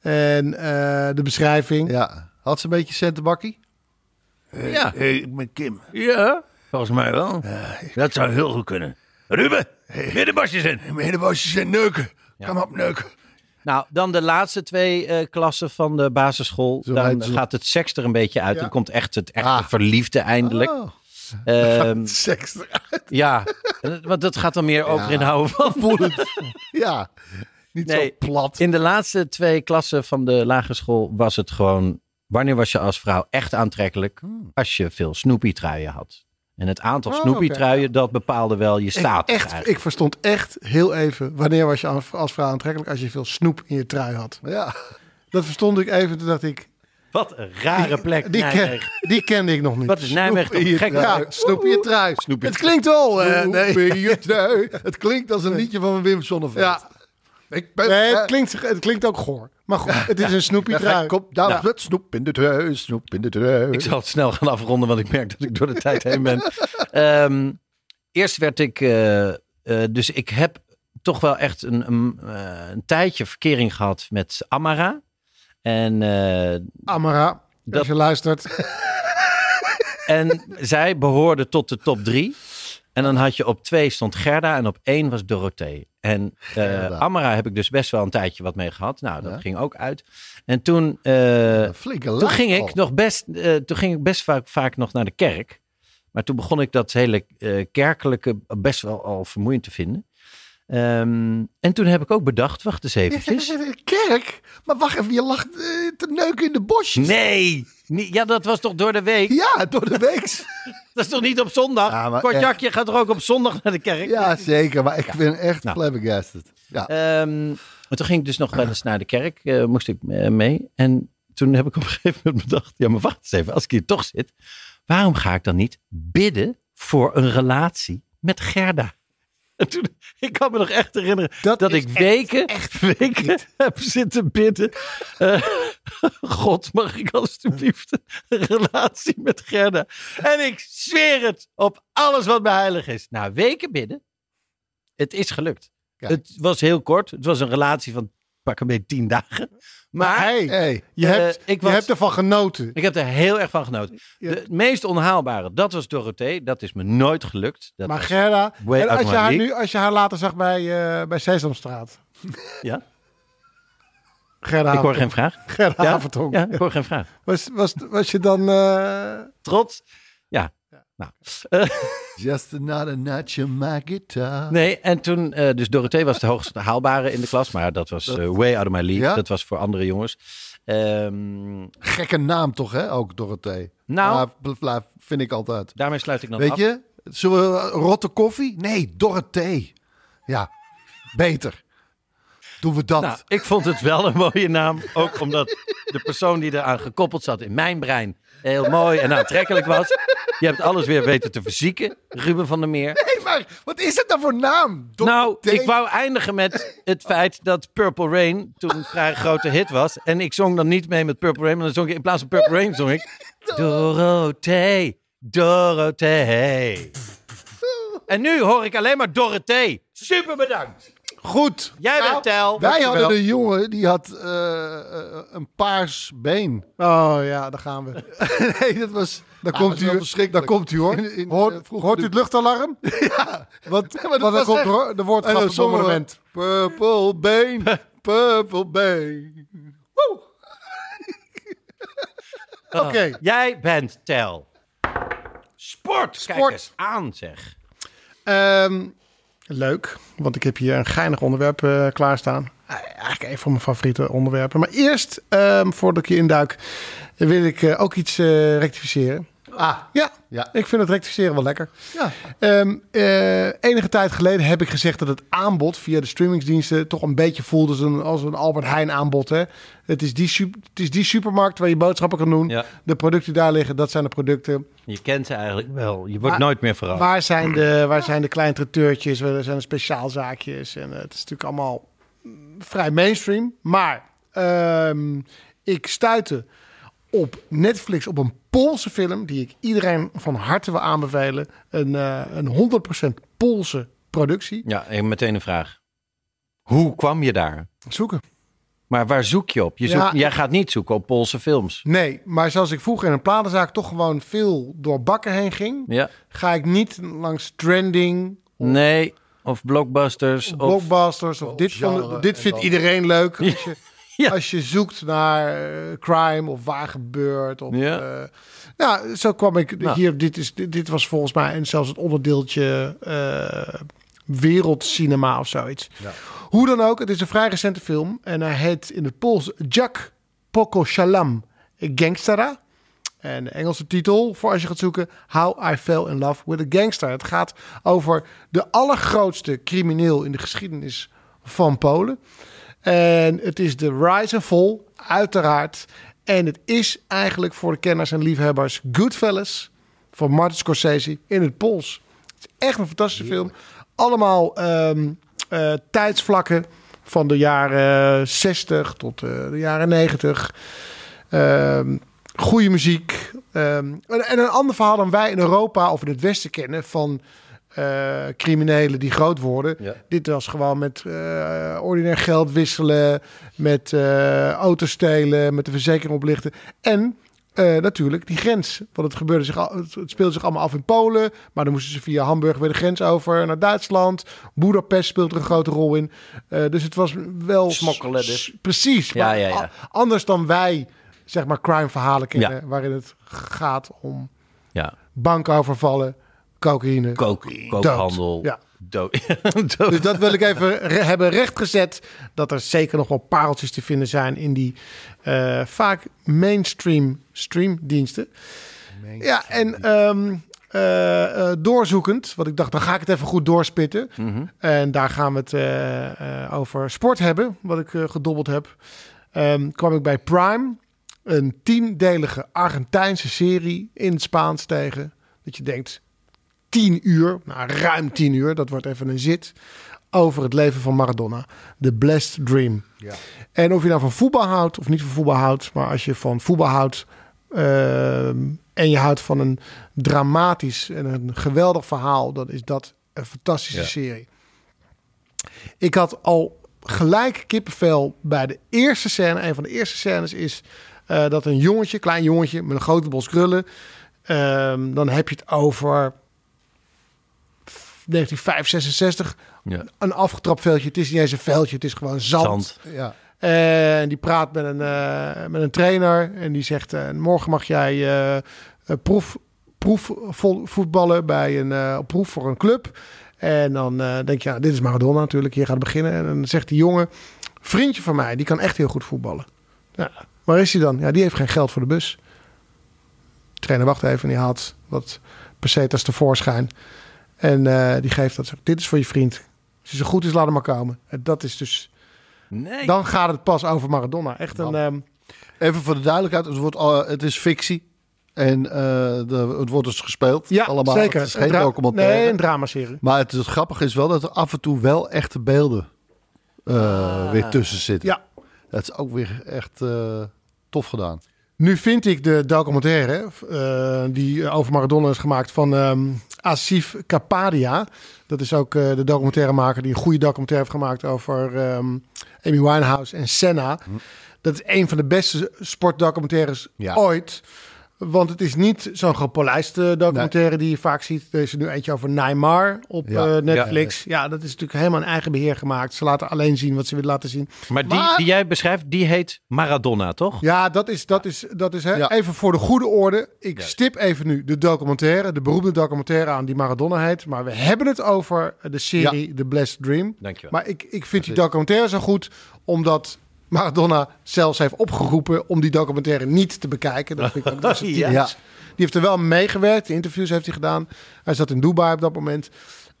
En eh, de beschrijving. Ja. Had ze een beetje centenbakkie? Ja. Hey, ik ben Kim. Ja, volgens mij wel. dat zou heel goed kunnen. Ruben, middenbasjes in. Medebosjes zijn neuken. Kom op, neuken. Nou, dan de laatste twee eh, klassen van de basisschool. Zo dan gaat het seks er een beetje uit. Ja. Dan komt echt het echte Ah. verliefde eindelijk. Oh, Ehm, seks eruit. ja, want dat gaat dan meer over inhouden van [laughs] Ja, niet Nee, zo plat. In de laatste twee klassen van de lagere school was het gewoon... Wanneer was je als vrouw echt aantrekkelijk? Als je veel snoepie-truien had. En het aantal Oh, snoepie-truien, dat bepaalde wel je Ik, status echt, eigenlijk. ik verstond echt heel even wanneer was je als vrouw aantrekkelijk als je veel snoep in je trui had. Ja. Dat verstond ik even. Toen dacht ik, Wat een rare plek, die, ken, die kende ik nog niet. Wat is Nijmegen toch gek? trui. Ja, snoep in je trui. Snoep Het klinkt wel. Snoep nee. in je trui. [laughs] Het klinkt als een liedje van Wim Sonneveld. Ja, Ik ben, nee, het eh, klinkt, het klinkt ook goor. Maar goed, het is een [laughs] snoepie ja, trui. Kom, nou, Ja. het snoep in de trui, snoep in de trui. Ik zal het snel gaan afronden, want ik merk dat ik door de [laughs] tijd heen ben. Ehm, eerst werd ik... eh, eh, dus ik heb toch wel echt een, een, een tijdje verkering gehad met Amara. En, eh, Amara, Dat- als je luistert. en zij behoorde tot de top drie. En dan had je op twee stond Gerda en op één was Dorothee. En Gerda. Amara heb ik dus best wel een tijdje wat mee gehad. Nou, dat Ja. ging ook uit. En toen... eh, Toen ging al. ik nog best, eh, toen ging ik best vaak, vaak nog naar de kerk. Maar toen begon ik dat hele kerkelijke best wel al vermoeiend te vinden. Ehm, en toen heb ik ook bedacht, wacht eens eventjes. Kerk? Maar wacht even, je lag eh, te neuken in de bosjes. Nee, niet- ja, dat was toch door de week? Ja, door de week. [laughs] Dat is toch niet op zondag? Ja, maar Kort echt. Jakje gaat toch ook op zondag naar de kerk? Ja, zeker. Maar ik ben echt Nou. flabbergasted. Ja. Ehm, maar toen ging ik dus nog wel eens naar de kerk, eh, moest ik eh, mee. En toen heb ik op een gegeven moment bedacht, ja maar wacht eens even, als ik hier toch zit, waarom ga ik dan niet bidden voor een relatie met Gerda? [laughs] En toen, ik kan me nog echt herinneren dat, ik weken, echt weken [laughs] heb zitten bidden. Eh, [laughs] God, mag ik alsjeblieft een relatie met Gerda? En ik zweer het op alles wat mij heilig is. Na weken bidden, het is gelukt. Kijk. Het was heel kort. Het was een relatie van pak een beetje tien dagen. Maar hey, Hey. je, eh, hebt, ik je was- hebt ervan genoten. ik heb er heel erg van genoten. Ja. De het meest onhaalbare, dat was Dorothee. Dat is me nooit gelukt. Dat maar Gerda, en als, je haar nu, als je haar later zag bij, eh, bij Sesamstraat. Ja? [laughs] Gerda Ik hoor geen vraag. [laughs] Gerda Ja? Ja, ik hoor geen vraag. Was, was, was je dan... eh, Trots? Ja. Nou. [laughs] Just another notch in my guitar. nee, en toen, eh, dus Dorothee was de hoogste haalbare in de klas. Maar dat was eh, way out of my league. Ja? Dat was voor andere jongens. Ehm, Gekke naam toch, hè? Ook Dorothee. Nou. Vind ik altijd. daarmee sluit ik nog Weet af. je? Zullen we eh, rotte koffie? Nee, Dorothee. Ja, beter. Doen we dat. Nou, ik vond het wel een mooie naam. Ook omdat de persoon die eraan gekoppeld zat in mijn brein heel mooi en aantrekkelijk was. Je hebt alles weer weten te verzieken, Ruben van der Meer. Nee, maar wat is het dan voor naam? Nou, ik wou eindigen met het feit dat Purple Rain toen een vrij grote hit was. En ik zong dan niet mee met Purple Rain, maar dan zong ik in plaats van Purple Rain zong ik Dorothee, Dorothee. En nu hoor ik alleen maar Dorothee. Super bedankt. Goed. Jij bent Tel. Wij hadden een jongen die had eh, eh, een paars been. Oh ja, daar gaan we. [laughs] nee, dat was. Daar Ah, komt dat is u. Daar verschrikkelijk. komt u hoor. In- in, hoort eh, vroeger hoort u de- het luchtalarm? [laughs] Ja, Want, want dan was komt echt- er, de dan woordgrappenbombardement. zongen we, [laughs] Purple been, purple been. Oké. Jij bent Tel. Sport. Kijk Sport. eens aan zeg. Ehm, leuk, want ik heb hier een geinig onderwerp eh, klaarstaan. Eh, Eigenlijk een van mijn favoriete onderwerpen. Maar eerst, ehm, voordat ik je induik, wil ik eh, ook iets rectificeren. Ah, Ja, Ja. ik vind het rectificeren wel lekker. ja. Ehm, eh, enige tijd geleden heb ik gezegd dat het aanbod via de streamingsdiensten toch een beetje voelt als een, als een Albert Heijn aanbod. Hè? Het, is die het is die supermarkt waar je boodschappen kan doen. Ja. De producten die daar liggen, dat zijn de producten. Je kent ze eigenlijk wel. Je wordt Maar- nooit meer verrast. Waar zijn de, waar zijn de kleine traiteurtjes? Waar zijn de speciaalzaakjes? En eh, het is natuurlijk allemaal mm, vrij mainstream. Maar ehm, ik stuitte op Netflix op een Poolse film... die ik iedereen van harte wil aanbevelen. Een, eh, een 100% Poolse productie. Ja, en meteen een vraag. Hoe kwam je daar? Zoeken. Maar waar zoek je op? Je Ja, zoekt, jij gaat niet zoeken op Poolse films. Nee, maar zoals ik vroeger in een platenzaak toch gewoon veel door bakken heen ging... Ja. ga ik niet langs trending Nee. Of blockbusters. Of, blockbusters of dit, genre dit vindt dan- iedereen leuk. Als je, [laughs] Ja. als je zoekt naar eh, crime of waar gebeurt. Of, Ja. ja. nou, zo kwam ik Nou. hier. Dit, is, dit, dit was volgens mij en zelfs het onderdeeltje eh wereldcinema of zoiets. Hoe dan ook, het is een vrij recente film. En hij heet in het Pools Jack Poko Shalam Gangstera. En de Engelse titel, voor als je gaat zoeken, How I Fell in Love with a Gangster. Het gaat over de allergrootste crimineel in de geschiedenis van Polen. En het is de rise and fall, uiteraard. En het is eigenlijk voor de kenners en liefhebbers Goodfellas van Martin Scorsese in het Pools. Het is echt een fantastische film. Allemaal eh, tijdsvlakken van de jaren 60 tot eh, de jaren 90. Ehm goede muziek. Ehm, en, en een ander verhaal dan wij in Europa of in het Westen kennen van eh, criminelen die groot worden. Ja. Dit was gewoon met eh, ordinair geld wisselen, met eh auto's stelen, met de verzekering oplichten. En natuurlijk die grens. Want het, gebeurde zich al, het speelde zich allemaal af in Polen. Maar dan moesten ze via Hamburg weer de grens over naar Duitsland. Boedapest speelt er een grote rol in. Dus het was wel... Smokkelen dus. Precies. Ja, maar ja, Anders dan wij, zeg maar, crime verhalen kennen. Waarin het gaat om ja. bankovervallen, cocaïne. Kook, kookhandel, Ja. [laughs] dood. Dus dat wil ik even re- hebben rechtgezet. Dat er zeker nog wel pareltjes te vinden zijn in die eh, vaak mainstream streamdiensten. Ja, en ehm, eh, eh, doorzoekend, want ik dacht, dan ga ik het even goed doorspitten. Mhm. En daar gaan we het over sport hebben, wat ik gedobbeld heb. Ehm, kwam ik bij Prime, een tiendelige Argentijnse serie in het Spaans tegen. Dat je denkt, tien uur, nou ruim tien uur, dat wordt even een zit, over het leven van Maradona. The Blessed Dream. Ja. En of je nou van voetbal houdt of niet van voetbal houdt, maar als je van voetbal houdt ehm, en je houdt van een dramatisch en een geweldig verhaal, dan is dat een fantastische Ja. serie. Ik had al gelijk kippenvel bij de eerste scène. Een van de eerste scènes is eh, dat een jongetje, klein jongetje met een grote bos krullen. ehm, dan heb je het over 1965. Ja. Een afgetrapt veldje. Het is niet eens een veldje, het is gewoon zand. Zand. Ja. En die praat met een, eh, met een trainer. En die zegt: eh, Morgen mag jij eh, proef, proef voetballen bij een proef voor een club. En dan denk je: ja, Dit is Maradona natuurlijk. Hier gaat het beginnen. En dan zegt die jongen: Vriendje van mij, die kan echt heel goed voetballen. Ja, waar is hij dan? Ja, die heeft geen geld voor de bus. De trainer wacht even en die haalt wat pesetas tevoorschijn. En eh, die geeft dat. zegt, Dit is voor je vriend. Als hij zo goed is, laat hem maar komen. En dat is dus. Nee. Dan gaat het pas over Maradona. Echt een. ehm, Even voor de duidelijkheid, het, wordt, al- het is fictie. En eh, de, het wordt dus gespeeld. ja, allemaal. zeker. Het is geen documentaire. Nee, een dramaserie. Maar het, het grappige is wel dat er af en toe wel echte beelden eh, weer tussen zitten. Ja. Dat is ook weer echt eh, tof gedaan. Nu vind ik de documentaire eh, die over Maradona is gemaakt van ehm Asif Kapadia. Dat is ook eh, de documentairemaker die een goede documentaire heeft gemaakt over ehm, Amy Winehouse en Senna. Dat is een van de beste sportdocumentaires Ja. ooit. Want het is niet zo'n gepolijste documentaire die je vaak ziet. Er is er nu eentje over Neymar op Ja. eh, Netflix. Ja, dat is natuurlijk helemaal in eigen beheer gemaakt. Ze laten alleen zien wat ze willen laten zien. Maar die, die jij beschrijft, die heet Maradona, toch? Ja, dat is, dat is, dat is hè, Ja. even voor de goede orde. Ik stip even nu de documentaire, de beroemde documentaire aan die Maradona heet. Maar we hebben het over de serie The Blessed Dream. Dankjewel. Maar ik, ik vind die documentaire zo goed, omdat Maradona zelfs heeft opgeroepen om die documentaire niet te bekijken. Dat vind ik ook [laughs] dat is Ja. Die heeft er wel mee gewerkt, de interviews heeft hij gedaan. Hij zat in Dubai op dat moment.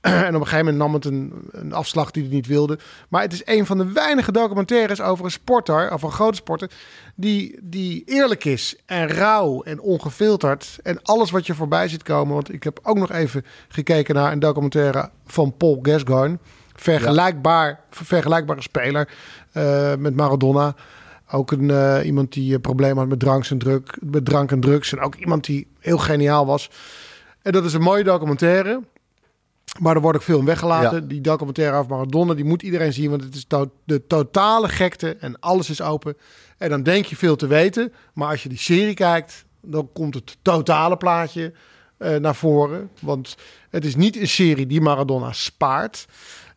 [clears throat] En op een gegeven moment nam het een, een afslag die hij niet wilde. Maar het is een van de weinige documentaires over een sporter, of een grote sporter, die, die eerlijk is en rauw en ongefilterd. En alles wat je voorbij ziet komen. Want ik heb ook nog even gekeken naar een documentaire van Paul Gascoigne. Vergelijkbaar, vergelijkbare speler met Maradona. Ook een, eh, iemand die een probleem had met drank en, druk, met drank en drugs. En ook iemand die heel geniaal was. En dat is een mooie documentaire. Maar er wordt ook veel in weggelaten. Ja. Die documentaire over Maradona, die moet iedereen zien. Want het is to- de totale gekte en alles is open. En dan denk je veel te weten. Maar als je die serie kijkt, dan komt het totale plaatje eh, naar voren. Want het is niet een serie die Maradona spaart.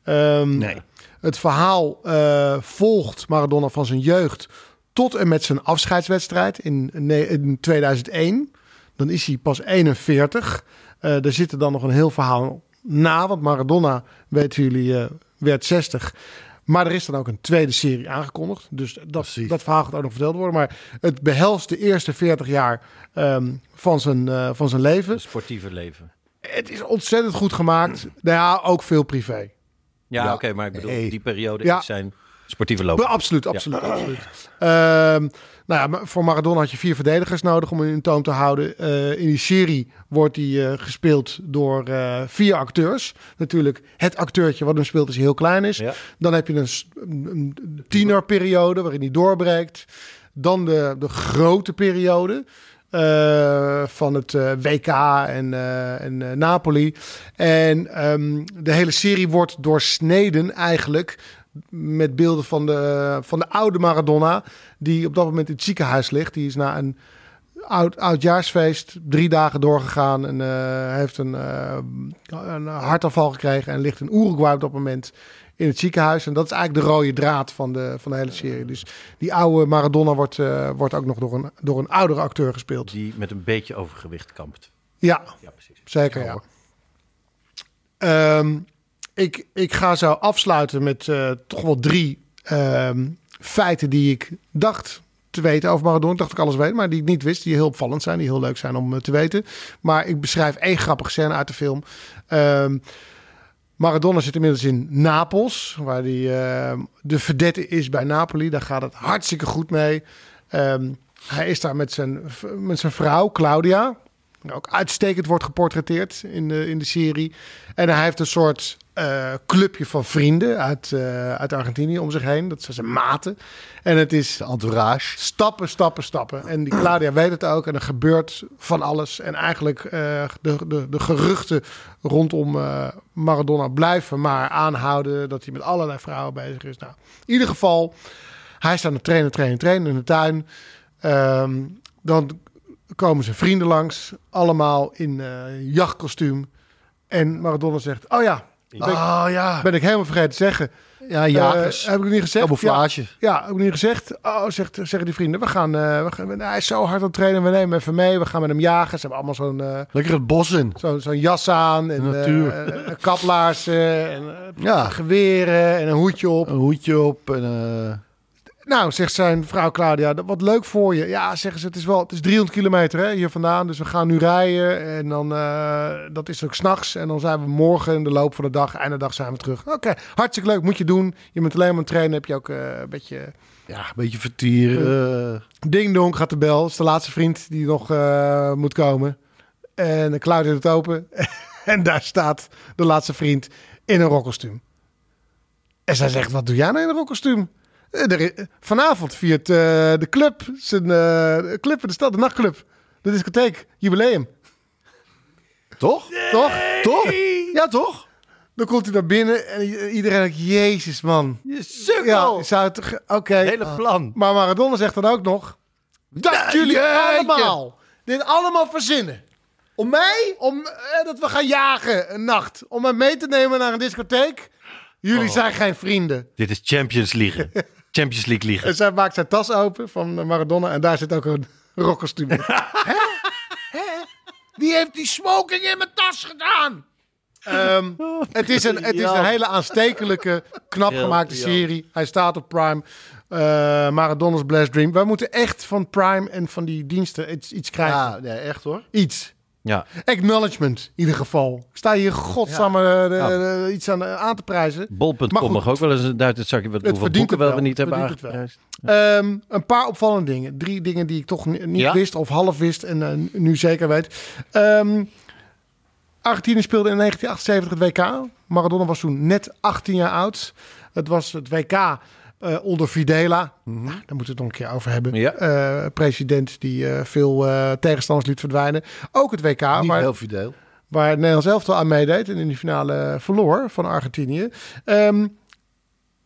Ehm, Nee. Het verhaal eh, volgt Maradona van zijn jeugd tot en met zijn afscheidswedstrijd in, in 2001. Dan is hij pas 41. Eh er zit er dan nog een heel verhaal na. Want Maradona, weten jullie, eh, werd 60. Maar er is dan ook een tweede serie aangekondigd. Dus dat, Precies. dat verhaal gaat ook nog verteld worden. Maar het behelst de eerste 40 jaar ehm, van, zijn, van zijn leven. Het sportieve leven. Het is ontzettend goed gemaakt. Nou ja, ook veel privé. Ja, oké, maar ik bedoel, die periode is zijn sportieve loopbaan. absoluut, absoluut, absoluut. Ehm, nou ja, maar voor Maradona had je vier verdedigers nodig om hem in toom te houden. Eh, in die serie wordt hij eh, gespeeld door eh, vier acteurs. Natuurlijk, het acteurtje wat hem speelt is heel klein is. Ja. Dan heb je een een tienerperiode waarin hij doorbreekt. Dan de, de grote periode eh, van het eh, WK en, eh, en Napoli. En ehm, de hele serie wordt doorsneden eigenlijk met beelden van de, van de oude Maradona, die op dat moment in het ziekenhuis ligt. Die is na een oud, oudjaarsfeest drie dagen doorgegaan en heeft een, een hartaanval gekregen en ligt in Uruguay op dat moment in het ziekenhuis. En dat is eigenlijk de rode draad van de, van de hele serie. Dus die oude Maradona wordt, eh, wordt ook nog door een, door een oudere acteur gespeeld. Die met een beetje overgewicht kampt. Ja, Ja, precies. zeker ja. Ehm, ik, ik ga zo afsluiten met eh, toch wel drie ehm, feiten die ik dacht te weten over Maradona. Dacht ik alles weet, maar die ik niet wist. Die heel opvallend zijn, die heel leuk zijn om eh, te weten. Maar ik beschrijf één grappige scène uit de film. Ehm, Maradona zit inmiddels in Napels, waar hij ehm, de verdette is bij Napoli. Daar gaat het hartstikke goed mee. Ehm, hij is daar met zijn, met zijn vrouw, Claudia. Ook uitstekend wordt geportretteerd in de, in de serie. En hij heeft een soort eh, clubje van vrienden uit, eh, uit Argentinië om zich heen. Dat zijn zijn maten. En het is entourage. Stappen, stappen, stappen. En die Claudia weet het ook. En er gebeurt van alles. En eigenlijk uh, de, de, de geruchten rondom Maradona blijven maar aanhouden. Dat hij met allerlei vrouwen bezig is. Nou, in ieder geval, hij staat aan het trainen, trainen, trainen in de tuin. Um, dan komen zijn vrienden langs. Allemaal in jachtkostuum. En Maradona zegt, oh ja, ben, oh, ja. ben ik helemaal vergeten te zeggen. Ja, jagers. Uh, heb ik niet gezegd? Camouflage. Ja, ja, heb ik niet gezegd. Oh, zegt, zeggen die vrienden, we gaan, uh, we gaan, hij is zo hard aan het trainen, we nemen hem even mee, we gaan met hem jagen. Ze hebben allemaal zo'n... Uh, Lekker het bos in. Zo'n zo jas aan en natuur. kaplaarzen en ja. geweren en een hoedje op. Een hoedje op en... Nou, zegt zijn vrouw Claudia, wat leuk voor je. Ja, zeggen ze, het is wel, het is 300 kilometer hè, hier vandaan. Dus we gaan nu rijden en dan, uh, dat is ook s'nachts. En dan zijn we morgen in de loop van de dag, einde dag zijn we terug. Oké, okay, hartstikke leuk, moet je doen. Je bent alleen maar aan het trainen, heb je ook uh, een beetje... Ja, een beetje vertieren. Uh, ding dong gaat de bel. Het is de laatste vriend die nog moet komen. En Claudia doet het open. [laughs] en daar staat de laatste vriend in een rockkostuum. En zij zegt, wat doe jij nou in een rockkostuum? Er, vanavond viert uh, de club zijn uh, club in de stad, de nachtclub, de discotheek, jubileum. Toch? Nee. Toch? Toch? Ja, toch? Dan komt hij naar binnen en iedereen denkt, jezus man. Je sukkel. Ja, zou het Oké. Okay. Hele plan. Maar Maradona zegt dan ook nog, dat Ja, jullie jeetje. allemaal dit allemaal verzinnen. Om mij? Om eh, dat we gaan jagen een nacht. Om mij mee te nemen naar een discotheek. Jullie Oh. zijn geen vrienden. Dit is Champions League. [laughs] Champions League En liegen. zij maakt zijn tas open van Maradona. En daar zit ook een [laughs] rockkostuum in. Wie heeft die smoking in mijn tas gedaan? Ehm, het is, een, het is een hele aanstekelijke, knap Heel gemaakte briljant. serie. Hij staat op Prime. Eh Maradona's Blast Dream. Wij moeten echt van Prime en van die diensten iets, iets krijgen. Ja, nee, echt hoor. Iets. Ja. Acknowledgement, in ieder geval. Ik sta hier godsamme eh, Ja. de- iets aan, aan te prijzen. Bol.com mag ook wel eens een uit het zakje. Wat, Het hoeveel boeken wel we niet hebben aangeprijsd. Ehm, een paar opvallende dingen. Drie dingen die ik toch ni- niet Ja? wist of half wist en eh, nu zeker weet. Ehm, Argentinië speelde in 1978 het WK. Maradona was toen net 18 jaar oud. Het was het WK eh, onder Videla. Nou, daar moeten we het nog een keer over hebben. Ja. Eh, president die eh, veel tegenstanders liet verdwijnen. Ook het WK, Niet waar, heel fideel. waar het Nederlands elftal aan meedeed en in die finale verloor van Argentinië. Ehm,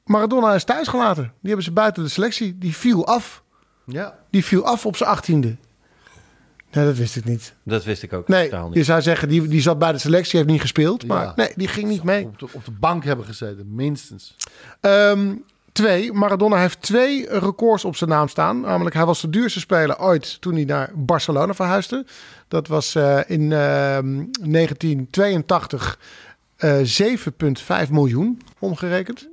Maradona is thuisgelaten. Die hebben ze buiten de selectie. Die viel af. Ja. Die viel af op zijn achttiende. Nee, dat wist ik niet. Dat wist ik ook Nee, niet. je zou zeggen, die, die zat bij de selectie, heeft niet gespeeld. Maar Ja. nee, die ging niet mee. Op de, op de bank hebben gezeten, minstens. Ehm, twee, Maradona heeft twee records op zijn naam staan. Namelijk, hij was de duurste speler ooit toen hij naar Barcelona verhuisde. Dat was eh, in ehm, 1982 eh 7,5 miljoen omgerekend.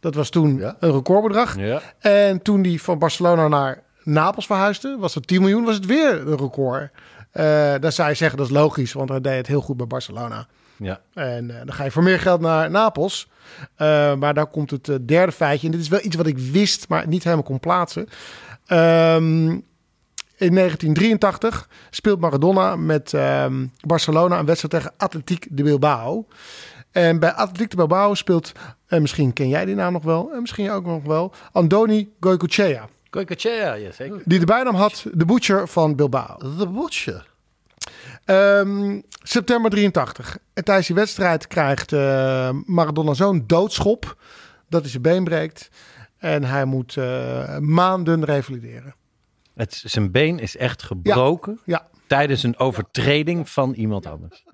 Dat was toen Ja. een recordbedrag. Ja. En toen hij van Barcelona naar Napels verhuisde, was het 10 miljoen, was het weer een record. Eh dan zou je zeggen, dat is logisch, want hij deed het heel goed bij Barcelona. Ja. En eh, dan ga je voor meer geld naar Napels. Eh, maar daar komt het eh, derde feitje. En dit is wel iets wat ik wist, maar niet helemaal kon plaatsen. Ehm, in 1983 speelt Maradona met ehm, Barcelona een wedstrijd tegen Atletiek de Bilbao. En bij Atletiek de Bilbao speelt, en misschien ken jij die naam nog wel, en misschien ook nog wel, Andoni Goicoechea. Goicoechea, ja zeker. Die de bijnaam had de Butcher van Bilbao. The Butcher. Ehm, september 83. En tijdens die wedstrijd krijgt eh, Maradona zo'n doodschop dat hij zijn been breekt. En hij moet eh, maanden revalideren. Het, zijn been is echt gebroken Ja, tijdens een overtreding van iemand anders.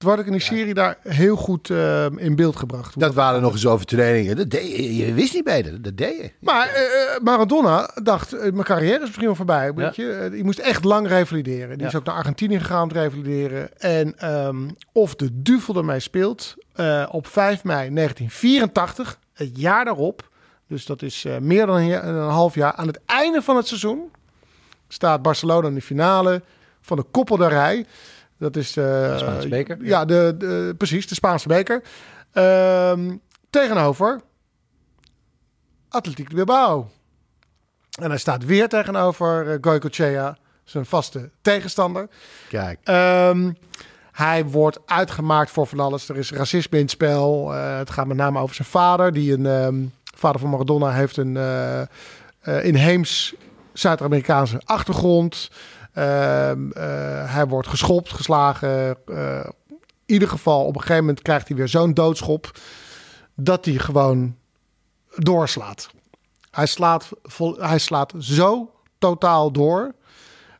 Het wordt ook in die serie daar heel goed eh, in beeld gebracht. Dat waren nog eens over trainingen. Dat deed je, je wist niet beter. Dat deed je. Maar eh, eh, Maradona dacht, mijn carrière is misschien wel voorbij. Weet je? Die moest echt lang revalideren. Die Ja. is ook naar Argentinië gegaan om te revalideren. En ehm, of de duvel ermee speelt, eh, op 5 mei 1984, het jaar daarop, dus dat is eh, meer dan een, half jaar, aan het einde van het seizoen, staat Barcelona in de finale van de koppelderij. Dat is de Spaanse beker. Ja, de, de, precies, de Spaanse beker. Ehm, tegenover Atletiek de Bilbao. En hij staat weer tegenover uh, Goicoechea, zijn vaste tegenstander. Kijk. Ehm, hij wordt uitgemaakt voor van alles. Er is racisme in het spel. Eh, het gaat met name over zijn vader. Die een ehm, vader van Maradona heeft een eh, eh, inheems Zuid-Amerikaanse achtergrond. Ehm, eh, hij wordt geschopt, geslagen. Eh, in ieder geval, op een gegeven moment krijgt hij weer zo'n doodschop dat hij gewoon doorslaat. Hij slaat, vol, hij slaat zo totaal door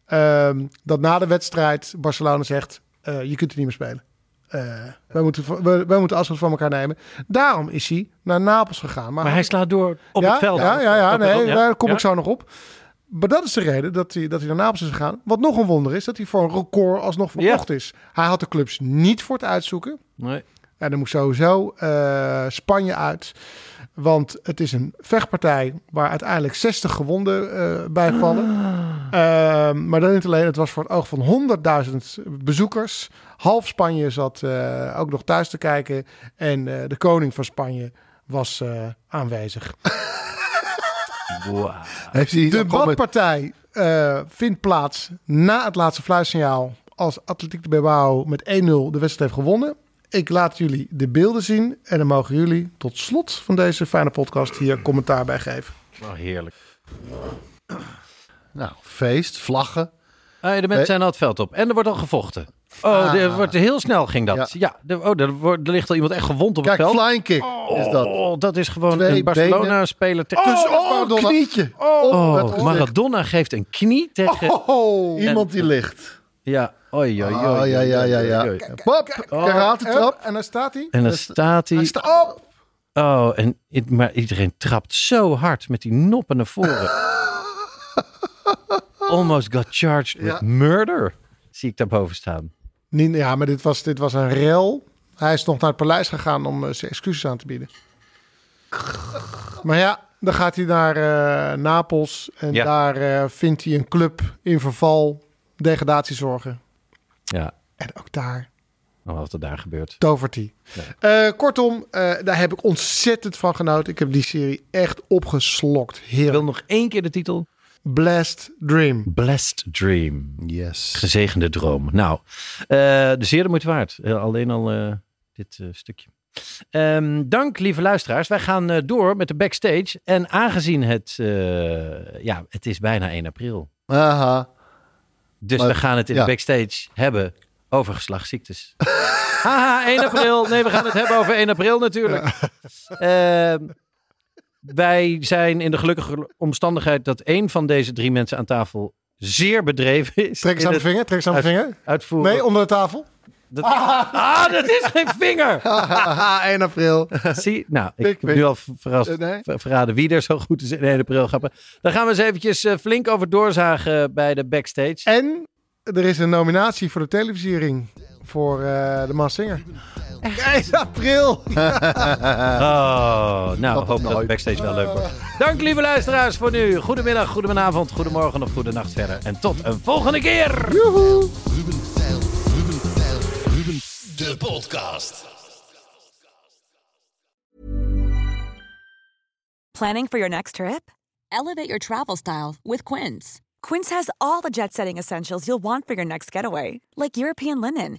ehm, dat na de wedstrijd Barcelona zegt: eh, je kunt er niet meer spelen. Eh, wij, moeten, wij, wij moeten afstand van elkaar nemen. Daarom is hij naar Napels gegaan. Maar hij slaat door op ja, het veld. Ja, nee, daar kom ik zo nog op. Maar dat is de reden dat hij, dat hij naar Napels is gegaan. Wat nog een wonder is, dat hij voor een record alsnog verkocht is. Hij had de clubs niet voor het uitzoeken. Nee. Ja, dan moet sowieso eh, Spanje uit. Want het is een vechtpartij waar uiteindelijk 60 gewonden eh, bij vallen. Ehm, maar dan niet alleen, het was voor het oog van 100.000 bezoekers. Half Spanje zat eh, ook nog thuis te kijken. En de koning van Spanje was aanwezig. [laughs] Wow. Heeft hij De met- badpartij eh, vindt plaats na het laatste fluitsignaal. Als Atletiek de Bilbao met 1-0 de wedstrijd heeft gewonnen. Ik laat jullie de beelden zien. En dan mogen jullie tot slot van deze fijne podcast hier commentaar bij geven. Oh, heerlijk. Nou, feest, vlaggen. Ah, de mensen zijn al het veld op. En er wordt al gevochten. Oh, Ah. er wordt heel snel ging dat. Ja. Ja, de- oh, er, wordt, er ligt al iemand echt gewond op Kijk, het veld. flying kick is dat. Oh, dat is gewoon Twee een Barcelona-speler. te- Dus, dat is oh, Maradona. knietje. Oh, is Maradona geeft een knie tegen... Oh, Iemand die ligt. Ja, oi, oi. Oh, ja, ja, ja, ja. Pop, karate-trap. En daar staat hij. En dan staat hij... Op. Oh, en, maar iedereen trapt zo hard met die noppen naar voren. [laughs] Almost got charged with Ja. murder. Zie ik daarboven staan. Niet, ja, maar dit was, dit was een rel. Hij is nog naar het paleis gegaan om eh, zijn excuses aan te bieden. Maar ja, dan gaat hij naar eh, Napels. En Ja. daar eh, vindt hij een club in verval. Degradatiezorgen. Ja, En ook daar oh, wat er daar gebeurt. tovert hij. Eh, kortom, eh, daar heb ik ontzettend van genoten. Ik heb die serie echt opgeslokt. Ik Heerlijk. wil nog één keer de titel. Blessed Dream. Blessed Dream. Yes. Gezegende droom. Nou, eh de zeer de moeite waard. Eh, alleen al eh, dit stukje. Ehm, dank, lieve luisteraars. Wij gaan door met de backstage. En aangezien het, ja, het is bijna 1 april. Aha. Dus Maar- we gaan het in ja. de backstage hebben over geslachtsziektes. [laughs] Haha, 1 april. Nee, we gaan het hebben over 1 april natuurlijk. [laughs] Ehm, wij zijn in de gelukkige omstandigheid dat één van deze drie mensen aan tafel zeer bedreven is. Trek eens aan de vinger. Trek eens aan de uit- vinger. Uitvoeren. Nee, onder de tafel. Dat, ah, dat is geen vinger! [laughs] 1 april. Zie, nou, ik Pik, heb nu al verrast, Eh, nee. ver- verraden wie er zo goed is in 1 april grappen. Dan gaan we eens eventjes eh, flink over doorzagen bij de backstage. En er is een nominatie voor de televisiering. Voor eh, de Maas Singer. 1 april. [laughs] Oh, nou, hoop dat de backstage wel leuk wordt. Dank lieve luisteraars voor nu. Goedemiddag, goedemiddag, goedemorgen of goede nacht verder. En tot een volgende keer. Ruben Tijl, Ruben Tijl, Ruben De podcast. Planning for your next trip? Elevate your travel style with Quince. Quince has all the jet setting essentials you'll want for your next getaway, like European linen,